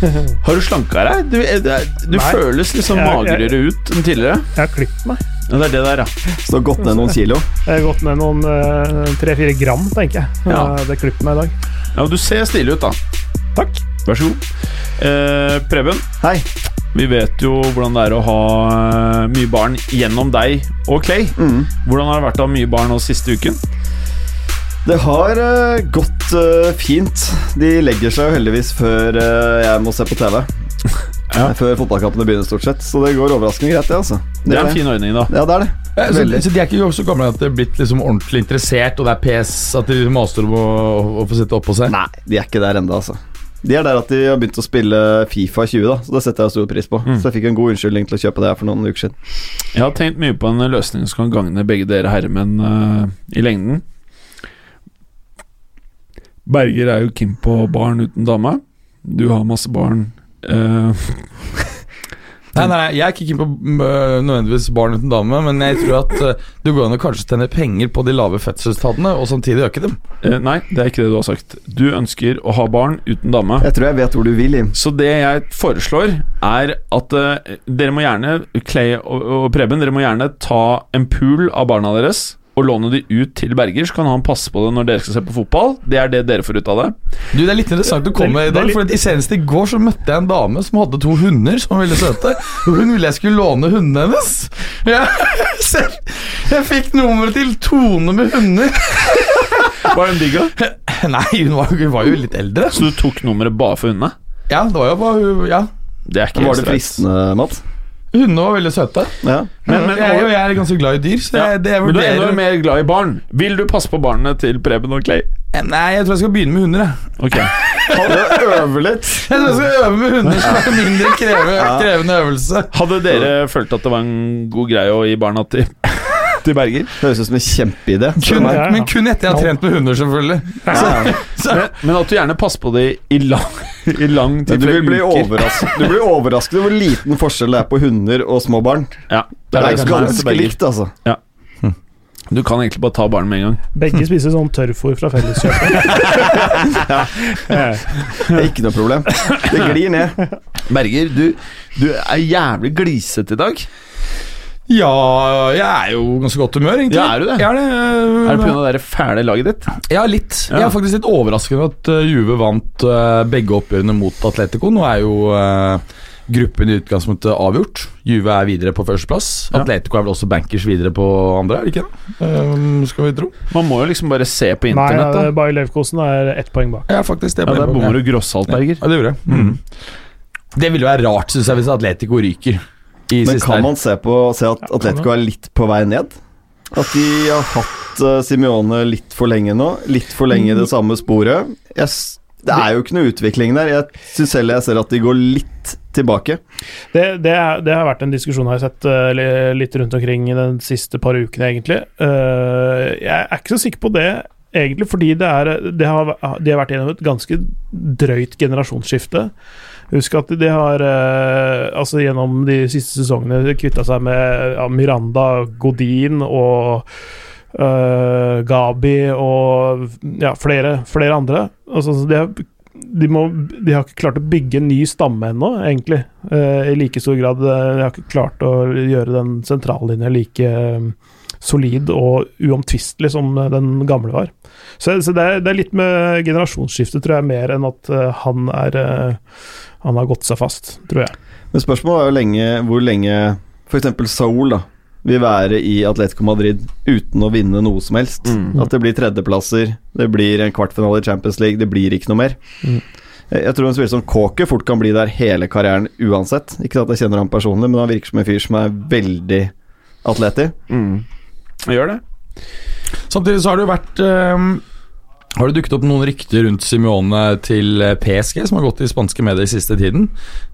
Har du slanka deg? Du, er- er- du føles liksom Jeg- jeg- magrere ut enn tidligere. Jeg har klippet meg. Ja, det er det der, ja. Så du har gått ned noen kilo. Jeg har gått ned noen tre-fire gram, tenker jeg. Ja. Ja. Det klippet meg i dag. ja du ser stilig ut, da. Takk. Vær så god. Eh, Preben, Hei. vi vet jo hvordan det er å ha eh, mye barn gjennom deg og Clay. Mm. Hvordan har det vært å ha mye barn nå siste uken? Det har uh, gått uh, fint. De legger seg jo heldigvis før uh, jeg må se på TV. Ja. Før fotballkampene begynner, stort sett. Så det går overraskende greit, det, altså. Det er en fin ordning, da. Ja, det er det. Ja, så, så de er ikke så gamle at de er blitt liksom ordentlig interessert, og det er PS at de maser om å, å få sitte oppå seg? Nei, de er ikke der ennå, altså. De er der at de har begynt å spille Fifa 20, da, så det setter jeg stor pris på. Mm. Så jeg fikk en god unnskyldning til å kjøpe det her for noen uker siden. Jeg har tenkt mye på en løsning som kan gagne begge dere herremenn uh, i lengden. Berger er jo keen på barn uten dame. Du har masse barn. Uh, Nei, nei, jeg er ikke keen på øh, nødvendigvis barn uten dame, men jeg tror at uh, du går an å kanskje tjene penger på de lave fødselstallene, og samtidig øke dem. eh, nei, det er ikke det du har sagt. Du ønsker å ha barn uten dame. Jeg tror jeg vet hvor du vil, Jim. Så det jeg foreslår, er at uh, dere må gjerne, Clay og, og Preben, dere må gjerne ta en pool av barna deres og låne de ut til Berger, så kan han passe på det når dere skal se på fotball. Det er det dere får ut av det. Du, Det er litt interessant å komme med i dag, litt- for i senest i går så møtte jeg en dame som hadde to hunder som ville veldig søte. Hun ville jeg skulle låne hundene hennes. Jeg, jeg fikk nummeret til Tone med hunder. Var hun digg, da? Nei, hun var, hun var jo litt eldre. Så du tok nummeret bare for hundene? Ja, det var jo bare Ja, Det er ikke Var det fristende, Mats? Hundene var veldig søte. Ja. Men, men, jeg, og jeg er ganske glad i dyr, så ja, jeg, det jeg men du er enda mer glad i barn. Vil du passe på barna til Preben og Clay? Nei, jeg tror jeg skal begynne med hunder. Jeg, Ok Øve litt. jeg tror jeg skal øve med hunder som er mindre kreve, krevende øvelse. Hadde dere følt at det var en god greie å gi barna til, til Berger? Høres ut som en kjempeidé. Kun, Ja, ja. men kun etter jeg har trent med hunder, selvfølgelig. Så, Men, men at du gjerne passer på det i lang, i lang tid, du vil bli Du blir overrasket over hvor liten forskjell det er på hunder og små barn. Ja, Det er det er ganske likt, altså. Du kan egentlig bare ta barn med en gang. Begge spiser sånn tørrfôr fra Felleskjøpet. Det er ikke noe problem. Det glir ned. Berger, du, du er jævlig glisete i dag. Ja, jeg er jo ganske godt humør, egentlig. Ja, er du det? Jeg er det. uh, Er det pga. det fæle laget ditt? Ja, litt. Ja. Jeg er faktisk litt overrasket over at øh, Juve vant uh, begge oppgjørene mot Atletico. Nå er jo uh, gruppen i utgangspunktet avgjort. Juve er videre på førsteplass. Ja. Atletico er vel også bankers videre på andre, er det ikke det? Um, skal vi tro. Man må jo liksom bare se på internett. Nei, da. Bayer Leverkosen er ett poeng bak. Ja, faktisk. Det Ja, der bommer du grossalt, Berger. Ja, det gjorde jeg. Mm. Det ville jo være rart, syns jeg, hvis Atletico ryker. I Men siste kan her. man se, på, se at Atletico er litt på vei ned? At de har hatt uh, Simione litt for lenge nå? Litt for lenge i det samme sporet? Jeg, det er jo ikke noe utvikling der. Jeg syns heller jeg ser at de går litt tilbake. Det, det, er, det har vært en diskusjon jeg har sett uh, litt rundt omkring i de siste par ukene, egentlig. Uh, jeg er ikke så sikker på det, egentlig, fordi det er, det har, de har vært gjennom et ganske drøyt generasjonsskifte. Husk at de har eh, altså gjennom de siste sesongene kvitta seg med ja, Miranda, Godin og eh, Gabi og ja, flere, flere andre. Altså, de, har, de, må, de har ikke klart å bygge en ny stamme ennå, egentlig. eh, I like stor grad. eh, De har ikke klart å gjøre den sentrallinja like solid og uomtvistelig som eh, den gamle var. Så, så det, er, det er litt med generasjonsskiftet, tror jeg, mer enn at eh, han er eh, Han har gått seg fast, tror jeg. Men spørsmålet er jo lenge, hvor lenge f.eks. Saul da, vil være i Atletico Madrid uten å vinne noe som helst. Mm. At det blir tredjeplasser, det blir en kvartfinale i Champions League, det blir ikke noe mer. Mm. Jeg jeg tror en spiller som Kåke fort kan bli der hele karrieren uansett. Ikke at jeg kjenner ham personlig, men han virker som en fyr som er veldig atleti. Mm. Jeg gjør det. Samtidig så har det jo vært um, har det dukket opp noen rykter rundt Simione til eh, PSG, som har gått i spanske medier i siste tiden.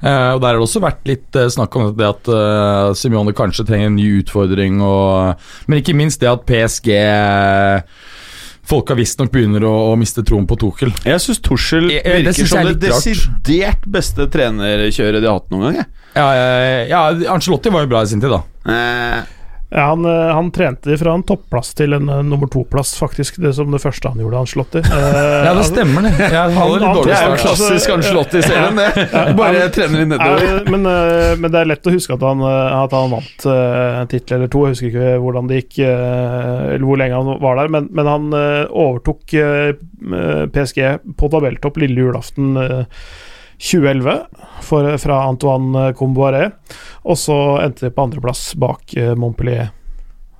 Eh, og Der har det også vært litt eh, snakk om det at eh, Simione kanskje trenger en ny utfordring. Og, men ikke minst det at PSG eh, Folka visstnok begynner å, å miste troen på Tuchel. Jeg syns Tuchel virker jeg- det synes jeg som det desidert beste trenerkjøret de har hatt noen gang. jeg. Ja, eh, ja, Angelotti var jo bra i sin tid, da. Eh, Ja, han, eh, han trente fra en topplass til en uh, nummer to-plass, faktisk. Det som det første han gjorde, Ancelotti. Uh, Ja, det stemmer, det. Jeg han- litt han- dårlig det er jo klassisk Ancelotti-serien, det. Bare trener litt nedover. Ja, men, uh, men det er lett å huske at han, eh, at han vant uh, en tittel eller to. Jeg husker ikke hvordan det gikk, eh, eller hvor lenge han var der. Men, men han eh, overtok eh, PSG på tabelltopp lille julaften eh, 2011 for, fra Antoine Comboiré. Og så endte de på andreplass bak eh, Montpellier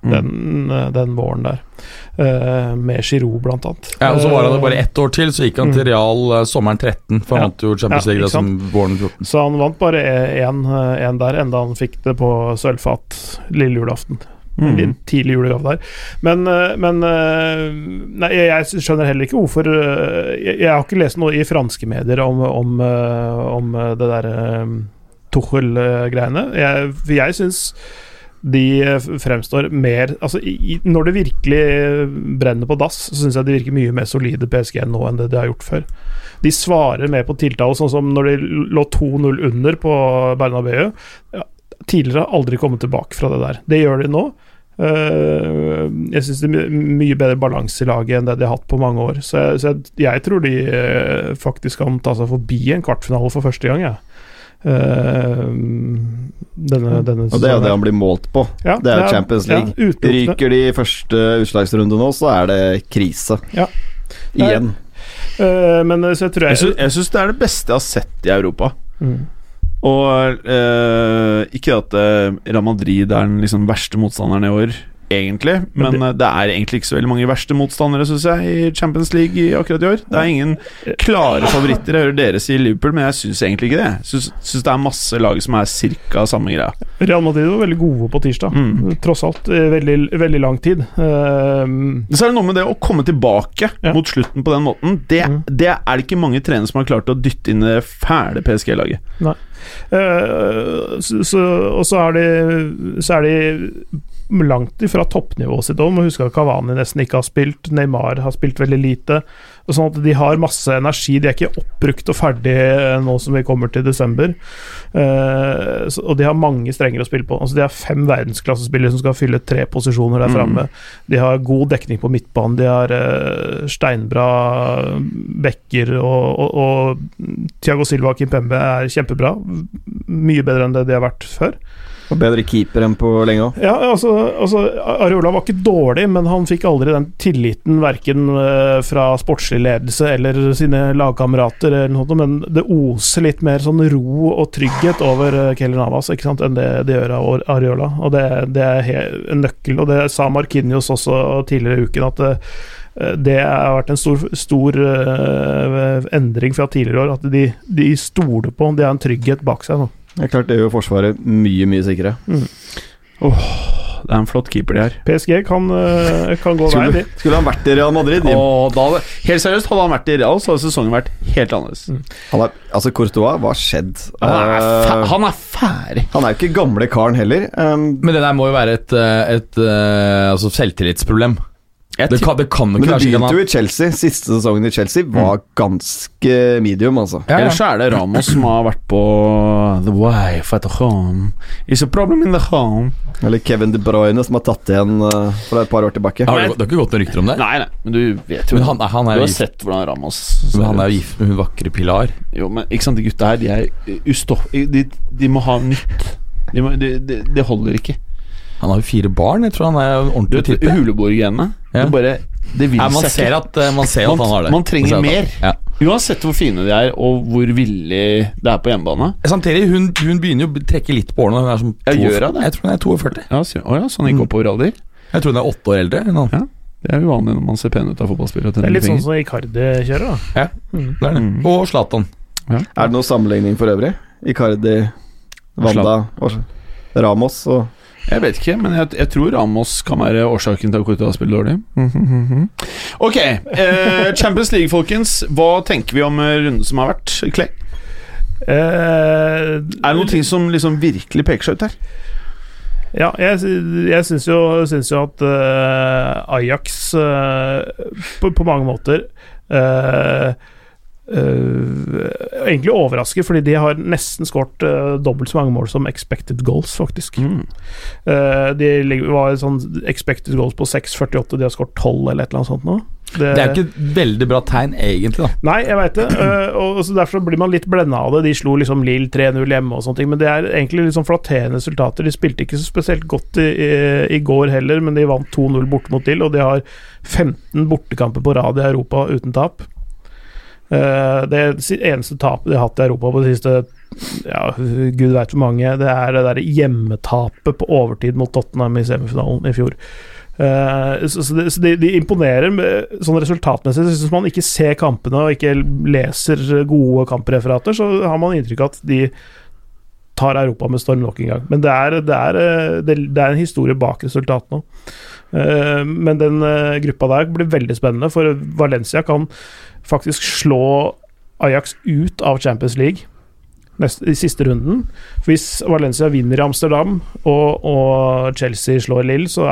Mm. den, eh, den våren der. Uh, med Giroud, blant annet. Ja, og Så var han det Eh, bare ett år til, så gikk han til Real uh, sommeren 13. For han Ja. vant jo Champions Ja, League da, som våren 14. Så han vant bare én der, enda han fikk det på sølvfat lille julaften. Mm. liten tidlig julegave der. Men, eh, men eh, Nei, jeg, skjønner heller ikke hvorfor eh, jeg, jeg har ikke lest noe i franske medier om, om, om det derre Tuchel-greiene. Jeg, jeg syns de fremstår mer Altså, i- når det virkelig brenner på dass, så syns jeg de virker mye mer solide PSG nå enn det de har gjort før. De svarer mer på tiltale, sånn som når de lå 2-0 under på Bernabeu. Ja, tidligere har aldri kommet tilbake fra det der. Det gjør de nå. Eh, jeg syns det er my- mye bedre balanse i laget enn det de har hatt på mange år. Så jeg, så jeg, jeg tror de eh, faktisk kan ta seg forbi en kvartfinale for første gang, jeg. Uh, denne, denne Og det er jo det han blir målt på. Ja, Det er jo Champions League. Ja. Ryker de i første utslagsrunde nå, så er det krise. Ja. Igjen. Uh, men så jeg tror Jeg jeg, jeg syns det er det beste jeg har sett i Europa. Mm. Og eh, ikke at eh, Real Madrid er den liksom verste motstanderen i år, egentlig. Men Men eh, det er egentlig ikke så veldig mange verste motstandere, syns jeg, i Champions League i akkurat i år. Det er ingen klare favoritter. Jeg hører dere si Liverpool, men jeg syns egentlig ikke det. Jeg syns, det er masse lag som er cirka samme greia. Real Madrid var veldig gode på tirsdag. Mm. Tross alt veldig, veldig lang tid. Uh, Så er det noe med det å komme tilbake Ja. mot slutten på den måten. Det, Mm. det er det ikke mange trenere som har klart å dytte inn det fæle PSG-laget. Eh, så, så, og så er de Så er de langt ifra toppnivået sitt òg. Husk at Kavani nesten ikke har spilt. Neymar har spilt veldig lite. Og sånn at De har masse energi. De er ikke oppbrukt og ferdig nå som vi kommer til desember. Uh, og de har mange strenger å spille på. Altså De har fem verdensklassespillere som skal fylle tre posisjoner der Mm. De har god dekning på midtbanen. De har uh, steinbra bekker, og, og, og Thiago Silva og Kimpembe er kjempebra. Mye bedre enn det de har vært før. Og bedre keeper enn på lenge òg. Ja, altså, altså Areola var ikke dårlig, men han fikk aldri den tilliten verken eh, fra sportslig ledelse eller sine lagkamerater, men det oser litt mer sånn ro og trygghet over eh, Keller Navas ikke sant, enn det det gjør av Ar- Areola. Og det, det er en nøkkel, og det sa Markinios også tidligere i uken, at det, det har vært en stor, stor eh, endring fra tidligere år. At de, de stoler på De har en trygghet bak seg nå. Det er klart det gjør Forsvaret mye, mye sikrere. Det er en flott keeper de har. PSG kan, eh, kan gå veien, Skulle, de. skulle han vært i Real Madrid Jim? Og da helt seriøst, hadde han vært i Real, så hadde sesongen vært helt annerledes. Han er, altså Courtois, hva har skjedd? Han er, Eh, han er ferdig. han er jo ikke gamle karen heller. Um, Men det der må jo være et, et, et, eh, altså selvtillitsproblem. Jeg Det kan, det kan men det at begynte jo i Chelsea. Siste sesongen i Chelsea var ganske medium, altså. ja, ja. Ellers er det Ramos som har vært på The wife at the home. It's a problem in the home. Eller Kevin De Bruyne, som har tatt igjen uh, for et par år tilbake. Har det, det har ikke gått noen rykter om det? Nei, nei, men du vet jo Men han, han Du er Du har gift, sett hvordan Ramos men han er jo gift med hun vakre Pilar. Jo, men ikke sant, de gutta her, de er ustopp... De, de må ha nytt. Det de, de holder ikke. Han har jo fire barn. Jeg tror han er ordentlig type. Huleboergenene Ja. Det bare Det vil Ja, man seg ser ikke. at, eh, man ser at han har det. man trenger man mer. Ja. Uansett hvor fine de er, og hvor villig det er på hjemmebane. Samtidig, hun, hun begynner jo å trekke litt på årene. Hun er som Ja, 42 gjør hun det? Jeg tror hun er 42. Ja, så, å ja, så han gikk Mm. oppover alder? Jeg tror hun er åtte år eldre. enn han. Det er uvanlig når man ser pen ut av fotballspillere. Det er litt sånn som Icardi kjører, da. Ja, Mm. det er det. Mm. Og Zlatan. Er det noen sammenligning for øvrig? Icardi, Wanda Ramos og Jeg vet ikke, men jeg, jeg tror Ramos kan være årsaken til at Courtois spiller dårlig. Mhm. Ok, eh, Champions League, folkens. Hva tenker vi om runden som har vært? Clay? Eh, Er det noen ting som liksom virkelig peker seg ut her? Ja, jeg, jeg syns jo, syns jo at uh, Ajax uh, på, på mange måter eh, egentlig overrasker, fordi de har nesten skåret uh, dobbelt så mange mål som expected goals, faktisk. Eh, de var sånn expected goals på 6,48, de har skåret 12 eller et eller annet sånt nå. Det er jo ikke et veldig bra tegn, egentlig. da Nei, jeg veit det. og så Derfor blir man litt blenda av det. De slo liksom Lill 3-0 hjemme og sånne ting, men det er egentlig sånn flatterende resultater. De spilte ikke så spesielt godt i, i, i går heller, men de vant 2-0 borte mot Lill, og de har 15 bortekamper på rad i Europa uten tap. Eh, det eneste tapet de har hatt i Europa på det siste ja, gud veit hvor mange, det er det der hjemmetapet på overtid mot Tottenham i semifinalen i fjor. Eh, så de, imponerer sånn resultatmessig. Så Hvis man ikke ser kampene og ikke leser gode kampreferater, så har man inntrykk av at de tar Europa med storm nok en gang. Men det er, det er, eh, det, er en historie bak resultatene òg. Men den gruppa der blir veldig spennende, for Valencia kan faktisk slå Ajax ut av Champions League i siste runden. For Hvis Valencia vinner i Amsterdam og, og Chelsea slår Lill, så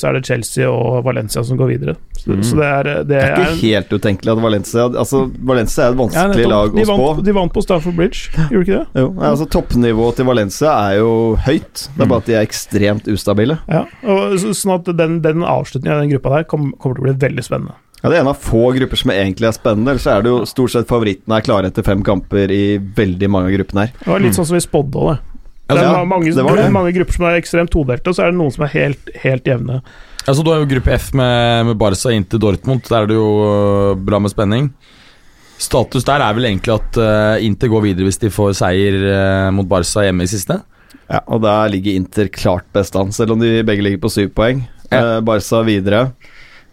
så er det Chelsea og Valencia som går videre. Så, så det er, det Det er ikke helt utenkelig at Valencia Altså, Valencia er et Ja, vanskelig nettopp. lag å spå. de vant på Stafford Bridge, gjorde ikke det? Jo, altså Toppnivået til Valencia er jo høyt. Det er bare at de er ekstremt ustabile. Ja, og så, Sånn at den, den avslutningen av den gruppa der kommer, kommer til å bli veldig spennende. Ja, Det er en av få grupper som egentlig er spennende. Ellers er det jo stort sett favorittene er klare etter fem kamper i veldig mange av gruppene her. Det var litt sånn som vi spådde òg, det. Det Ja, er mange, det var det. mange grupper som er ekstremt todelte, og så er det noen som er helt, helt jevne. Altså, Du har jo gruppe F med, med Barca inn til Dortmund. Der er det jo øh, bra med spenning. Status der er vel egentlig at uh, Inter går videre hvis de får seier uh, mot Barca hjemme i siste. Ja, Og der ligger Inter klart best an, selv om de begge ligger på syv poeng. Eh, Barca videre.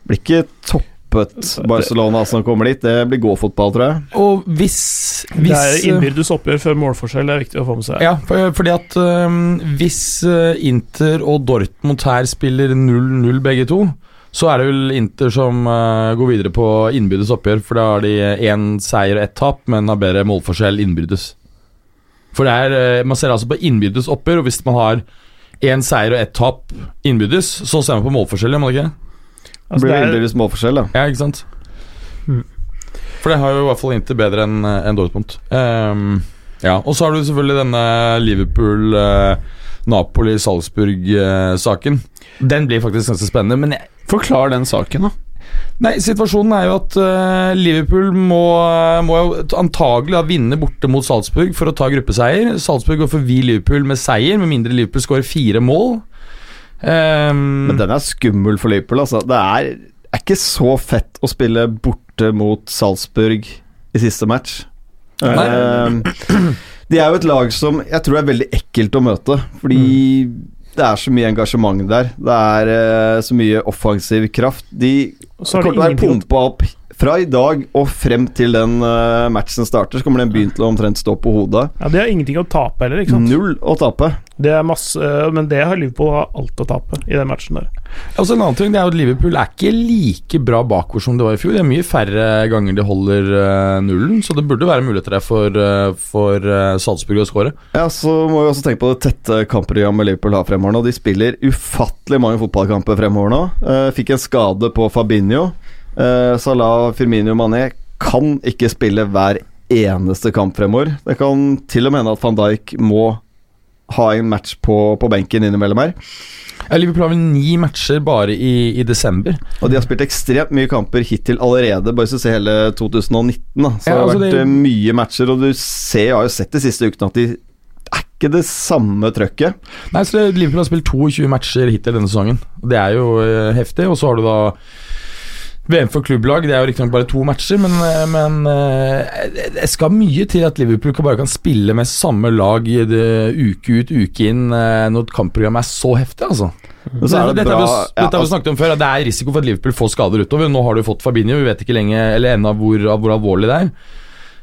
Blir ikke toppet Barcelona som kommer dit. Det blir gåfotball, tror jeg. Og hvis, hvis det er innbyrdes oppgjør før målforskjell, det er viktig å få med seg. Ja, for, fordi at um, hvis øh, Inter og Dortmund her spiller 0-0 begge to, så er det vel Inter som uh, går videre på innbyrdes oppgjør, for da har de én seier og ett tap, men har bedre målforskjell innbyrdes. For det er, uh, Man ser altså på innbyrdes oppgjør, og hvis man har én seier og ett tap innbyrdes, så ser man på målforskjell, gjør man ikke? Altså, blir det innbyrdes målforskjell, da. Ja, ikke sant? Mm. For det har jo i hvert fall Inter bedre enn en Dortmund. Um, ja, Og så har du selvfølgelig denne Liverpool-Napoli-Salzburg-saken. Den blir faktisk ganske spennende. Men jeg, Forklar den saken, da. nei, situasjonen er jo at uh, Liverpool må, må jo antagelig vinne borte mot Salzburg for å ta gruppeseier. Salzburg går forbi Liverpool med seier, med mindre Liverpool skårer fire mål. Ehm, Men den er skummel for Liverpool, altså. Det er, er ikke så fett å spille borte mot Salzburg i siste match. Eh, de er jo et lag som jeg tror er veldig ekkelt å møte, fordi det er så mye engasjement der. Det er uh, så mye offensiv kraft. De kommer til å være pumpa opp fra i dag og frem til den eh, matchen starter, så kommer den byen til å omtrent stå på hodet. Ja, De har ingenting å tape heller, ikke sant? Null å tape. Det er masse, men det har Liverpool alt å tape i den matchen der. Altså En annen ting det er at Liverpool er ikke like bra bakover som det var i fjor. Det er mye færre ganger de holder eh, nullen, så det burde være muligheter der for, uh, for eh, Salzburg å skåre. Ja, så må vi også tenke på det tette kampprogrammet Liverpool har fremover nå. De spiller ufattelig mange fotballkamper fremover nå. Eh, fikk en skade på Fabinho. Eh, Salah, Firmino Mané kan ikke spille hver eneste kamp fremover. Det kan til og med hende at van Dijk må ha en match på, på benken innimellom her. Ja, Liverpool har vel ni matcher bare i, i desember. Og de har spilt ekstremt mye kamper hittil allerede, bare hvis du ser hele 2019. Da. Så Ja, det har altså vært det- eh, mye matcher, og du ser, jeg har jo sett de siste ukene at de er ikke det samme trøkket. Nei, så det, Liverpool har spilt 22 matcher hittil denne sesongen. Det er jo eh, heftig. Og så har du da VM for klubblag. Det er jo riktignok bare to matcher, men, eh, men eh, det- skal mye til at Liverpool bare kan spille med samme lag i det, uke ut, uke inn, eh, når kampprogrammet er så heftig, altså. Så er det dette har vi, ja, har vi altså, snakket om før, at det er risiko for at Liverpool får skader utover. Nå har du fått Fabinho, vi vet ikke lenge eller ennå hvor, hvor alvorlig det er.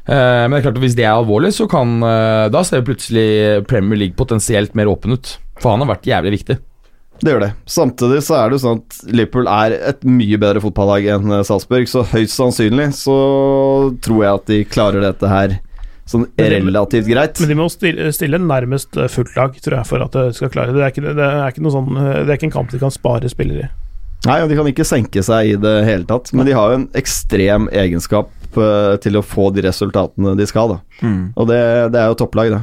Men det er klart at hvis det er alvorlig, så kan Da ser plutselig Premier League potensielt mer åpen ut. For han har vært jævlig viktig. Det gjør det. Samtidig så er det jo sånn at Liverpool er et mye bedre fotballag enn eh, Salzburg, så høyst sannsynlig så tror jeg at de klarer dette her sånn relativt greit. Men de må stille, nærmest eh, fullt lag, tror jeg, for at de skal klare det. Det er ikke, det er ikke, noe sånn, eh, det er ikke en kamp de kan spare spillere i. Nei, og de kan ikke senke seg i det hele tatt, men de har jo en ekstrem egenskap eh, til å få de resultatene de skal, da. Mm. Og det, det er jo topplag, det.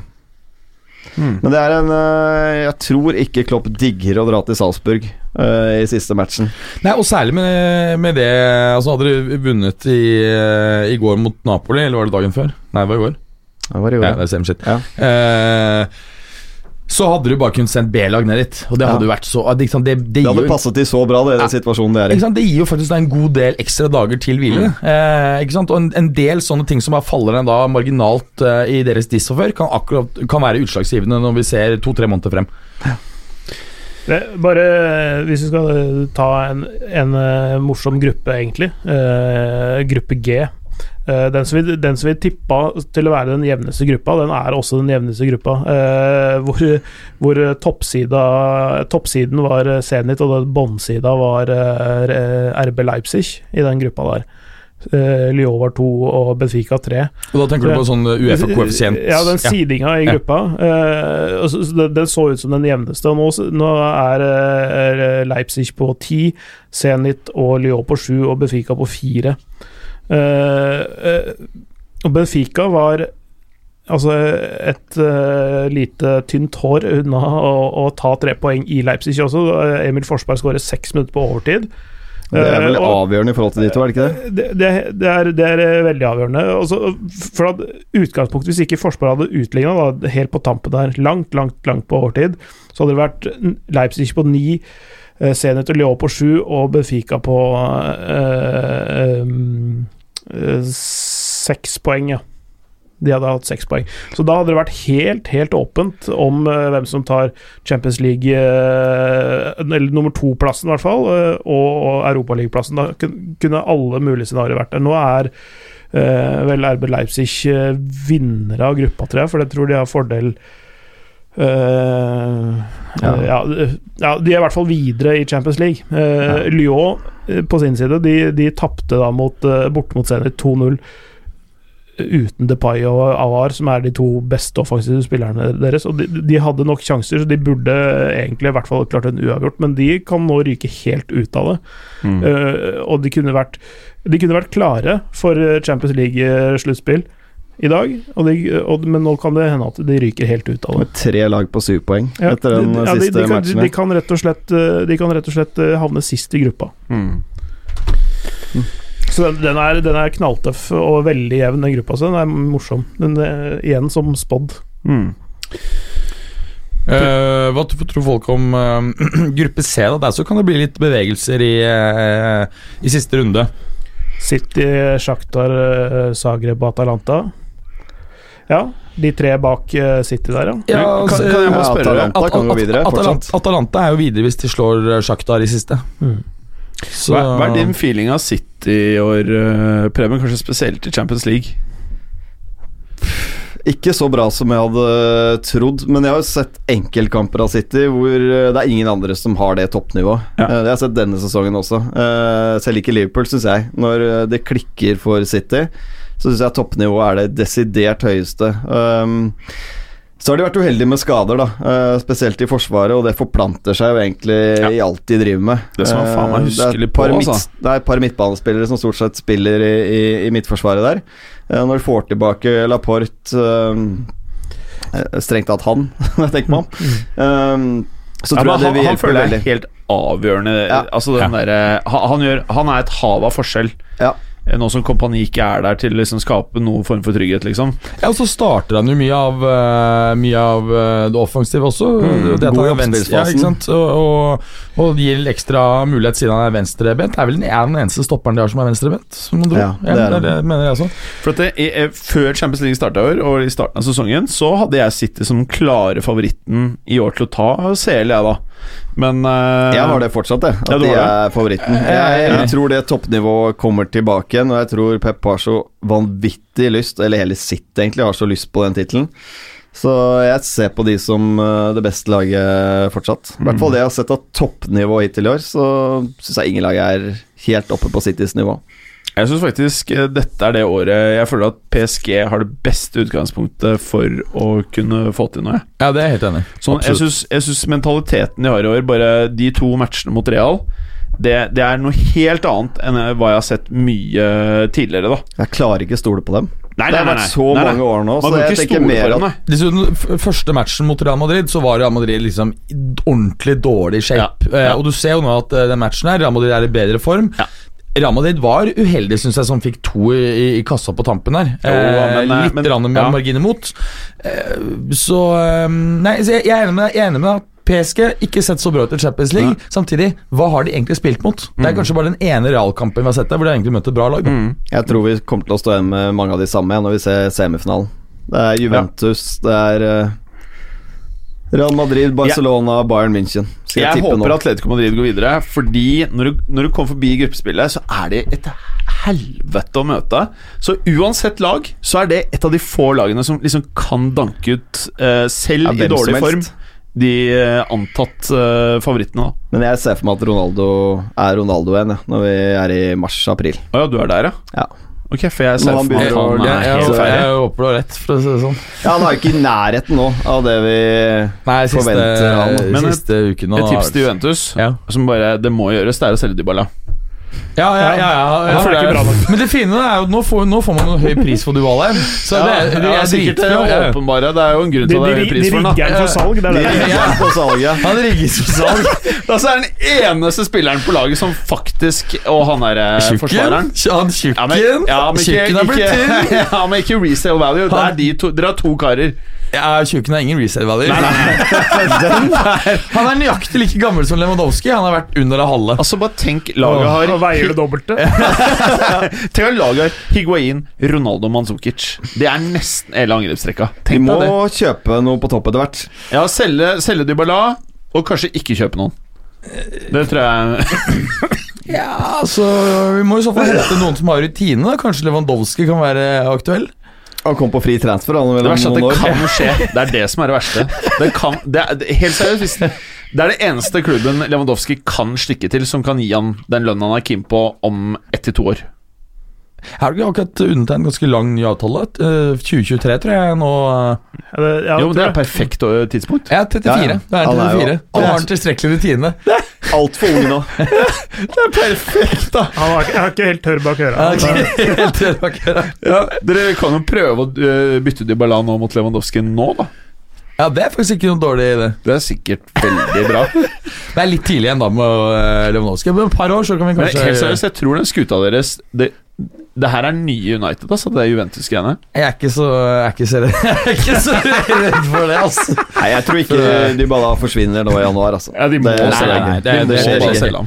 Mm. Men det er en eh, Jeg tror ikke Klopp digger å dra til Salzburg eh, i siste matchen. Nei, og særlig med, med det Altså Hadde de vunnet i, eh, i går mot Napoli, eller var det dagen før? Nei, det var i går. Det var i går. Ja, ja. det er same shit. Ja. Eh, så hadde du bare kunnet sendt B-lag ned dit. Og det hadde jo vært så Det, sant, det, det, Det hadde jo, passet de så bra, det, i den situasjonen det er i. ikke sant, det gir jo faktisk en god del ekstra dager til hvile. Eh, ikke sant? Og en, en del sånne ting som bare faller en da marginalt eh, i deres disfavør, kan, akkurat- kan være utslagsgivende når vi ser to-tre måneder frem. Det, bare eh, hvis vi skal eh, ta en, en eh, morsom gruppe, egentlig. eh, gruppe G. Eh, den, som vi, den som vi tippa til å være den jevneste gruppa, den er også den jevneste gruppa. eh, hvor hvor toppsida, toppsiden var Zenit, og den var eh, RB Leipzig i den gruppa der. Eh, Lyon var to, og Benfica tre. Og da tenker du på sånn Uefa-koeffisient? Ja, den sidinga i gruppa. eh, så- så den, den så ut som den jevneste. Nå, nå er eh, Leipzig på ti, Zenit og Lyon på sju og Benfica på fire. Eh, eh, og Benfica var altså et uh, lite tynt hår unna å, å ta tre poeng i Leipzig også. Emil Forsberg skårer seks minutter på overtid. Det er vel uh, og- avgjørende i forhold til de to, er det ikke det? det, det, det, er, det er veldig avgjørende. Også, for at utgangspunktet, Hvis ikke Forsberg hadde utligna helt på tampen der, langt, langt langt på overtid, så hadde det vært Leipzig på ni, Zenit og Lyon på sju og Benfica på seks poeng, ja. De hadde hatt seks poeng. Så da hadde det vært helt, helt åpent om uh, hvem som tar Champions League uh, Eller nummer to-plassen, i hvert fall, uh, og, og Europaligaplassen. Da kunne alle mulige scenarioer vært der. Nå er eh, vel RB Leipzig eh, vinnere av gruppa, tror jeg, for jeg tror de har fordel eh, Ja. ja, ja, de er i hvert fall videre i Champions League. Uh, Ja. Lyon eh, på sin side, de, de tapte da mot, eh, bort mot Zenit 2-0 uten Depay og Avar, som er de to beste offensive spillerne deres. Og de, de hadde nok sjanser, så de burde egentlig i hvert fall klart en uavgjort, men de kan nå ryke helt ut av det. Mm. Uh, og de kunne, vært, de kunne vært klare for Champions League-sluttspill i dag, og de, og, men nå kan det hende at de ryker helt ut av det. Med tre lag på syv poeng Ja, etter den de, ja, de, siste de, kan, matchen. de, her. kan rett og slett, eh, de kan rett og slett eh, havne sist i gruppa. Mm. Så den, den, er, den er knalltøff og veldig jevn, den gruppa. Så den er morsom. Den er igjen som spådd. Mm. Uh, hva tror folk om uh, gruppe C? da? Der så kan det bli litt bevegelser i, uh, i siste runde. City, Shakhtar, eh, Zagreb og Atalanta. Ja, de tre bak eh, City der, ja. ja altså, kan jeg bare Ja, spørre Atalanta At- kan gå videre, Atalanta. Atalanta er jo videre hvis de slår Sjaktar Shakhtar i siste. Mm. Så, hva, hva er din feeling av City i år, uh, Preben? Kanskje spesielt i Champions League? Ikke så bra som jeg hadde trodd, men jeg har jo sett enkeltkamper av City hvor eh, det er ingen andre som har det toppnivået. Ja. Eh, Det har jeg sett denne sesongen også. Eh, Selv ikke Liverpool, syns jeg. Når eh, det klikker for City, så syns jeg toppnivået er det desidert høyeste. Um, så har de vært uheldige med skader, da, Uh, spesielt i Forsvaret, og det forplanter seg jo egentlig Ja. i alt de driver med. Det som man faen meg Eh, huske det er et på, par altså. Det er et par midtbanespillere som stort sett spiller i, i, i midtforsvaret der. Uh, Når de får tilbake Laporte eh, Strengt tatt han, tenker man. Um, så Ja, tror jeg det han, vil han hjelpe føler jeg veldig. er helt avgjørende. Ja. Altså den der han, han, gjør- han er et hav av forskjell. Ja. Eh, Nå som kompani ikke er der til å liksom skape noen form for trygghet, liksom. Ja, og så starter han jo mye av, eh, mye av eh, det offensive også. Mm, det god er ja? Og, og, og gir ekstra mulighet siden han er venstrebent. Det er vel den, er den eneste stopperen de har som er venstrebent, som man tror. Ja, det er det, det mener jeg også. For at det, eh, Før Champions League starta i år, og i starten av sesongen, så hadde jeg City som klare favoritten i år til å ta CL, jeg, da. Men uh, Jeg har det fortsatt, jeg. At Ja, de er favoritten. Jeg Jeg, tror det toppnivået kommer tilbake igjen, og jeg tror Pep har så vanvittig lyst, eller hele sitt egentlig, har så lyst på den tittelen. Så jeg ser på de som eh, det beste laget fortsatt. I hvert fall det jeg har sett av toppnivå hittil i år, så syns jeg ingen lag er helt oppe på Citys nivå. Jeg syns faktisk eh, dette er det året jeg føler at PSG har det beste utgangspunktet for å kunne få til noe. Ja, det er jeg helt enig. Sånn, jeg syns- mentaliteten de har i år, bare de to matchene mot Real, det, det er noe helt annet enn hva jeg har sett mye tidligere, da. Jeg klarer ikke stole på dem. Nei, det har vært så mange år nå, Man så jeg tenker mer dem, at. Dessuten, første matchen mot Real Madrid, så var Real Madrid liksom ordentlig dårlig shape. Ja, ja. Eh, og du ser jo nå at eh, den matchen her, Real Madrid er i bedre form. Ja. Real Madrid var uheldig, syns jeg, som fikk to i, i kassa på tampen her. Jo, eh, men, eh, litt men- rann med ja. margin imot. Eh, så eh, Nei, så jeg, jeg er enig med deg. Jeg er enig med deg at PSG ikke sett så bra ut i Champions League. Samtidig, hva har de egentlig spilt mot? Det er kanskje bare den ene realkampen vi har sett der, hvor de har egentlig møtt et bra lag. Mm. Jeg tror vi kommer til å stå igjen med mange av de samme igjen når vi ser semifinalen. Det er Juventus, det er eh, Real Madrid, Barcelona, Bayern München. Skal jeg, Jeg håper nå. Atletico Madrid går videre, fordi når du, når du kommer forbi gruppespillet, så er det et helvete å møte. Så uansett lag, så er det et av de få lagene som liksom kan danke ut, uh, selv Ja, i dårlig form, de uh, antatt uh, favorittene. da. Men jeg ser for meg at Ronaldo er Ronaldo igjen, ja, når vi er i mars-april. Å ja, du er der, ja? Ja. Ok, for jeg ser for meg han Jeg, er jeg, helt jeg, håper du har rett, for å si det sånn. ja, han er jo ikke i nærheten nå av det vi Nei, siste, Forventer han. Men et- siste uken Et tips til Juventus, Ja. som bare det må gjøres, det er å selge Dybala. Ja, ja, ja, ja, ja, Han er ikke bra nok. Men det fine er jo nå får, nå får man en høy pris for Dybala. Så det, det, det er sikkert ja. åpenbare. Det er jo en grunn til at de, det er høy pris for den. De rigger den for salg, det er det. De for salg, ja. Han rigges for salg. Da så er den eneste spilleren på laget som faktisk Og han er forsvareren. forsvareren. Tjukken. Ja, men, ja, men ikke, ikke, ja, men ikke resale value. Det er de to, dere har to karer. Ja, Tjukken har ingen resale value. Han er nøyaktig like gammel som Lewandowski. Han har vært under det halve. Altså Bare tenk laget har Og veier det dobbelte. Tenk at laget har Higuain, Ronaldo Manzukic. Det er nesten hele angrepsrekka. Vi må det. kjøpe noe på topp etter hvert. Ja, selge, selge Dybala, og kanskje ikke kjøpe noen. Det tror jeg Ja, altså Vi må i så fall hente noen som har rutine. da. Kanskje Lewandowski kan være aktuell. Han kom på fri transfer han Det verste er at det kan skje. Det er det som er det verste. Det kan, det er, helt seriøst Det er det eneste klubben Lewandowski kan stikke til, som kan gi han den lønnen han er keen på om ett til to år. Har du ikke akkurat undertegnet en ganske lang ny avtale? Eh, 2023, tror jeg nå. eh, Ja, det, ja, Jo, men Det er perfekt tidspunkt. Ja, 34. Ja, ja. Det er Han er jo 34. Og har en tilstrekkelig rutine? Altfor ung nå. det er Perfekt, da! Han har, ikke, jeg har ikke helt tørr bak øra. Helt tilbake. Ja, dere kan jo prøve å bytte Dybala nå mot Lewandowski nå, da. Ja, det er faktisk ikke noe dårlig idé. Det er sikkert veldig bra. Det er litt tidlig igjen da med Lewandowski. men et par år så kan vi kanskje Men helt seriøst, jeg tror den skuta deres det, det her er nye United, altså. Det er Juventus-greiene. Jeg er ikke så Jeg er ikke så redd, jeg er ikke så redd for det, altså. Nei, jeg tror ikke Dybala forsvinner nå i januar, altså. Ja, de må Det- selge nei, ham. nei, det- De det skjer bare ikke.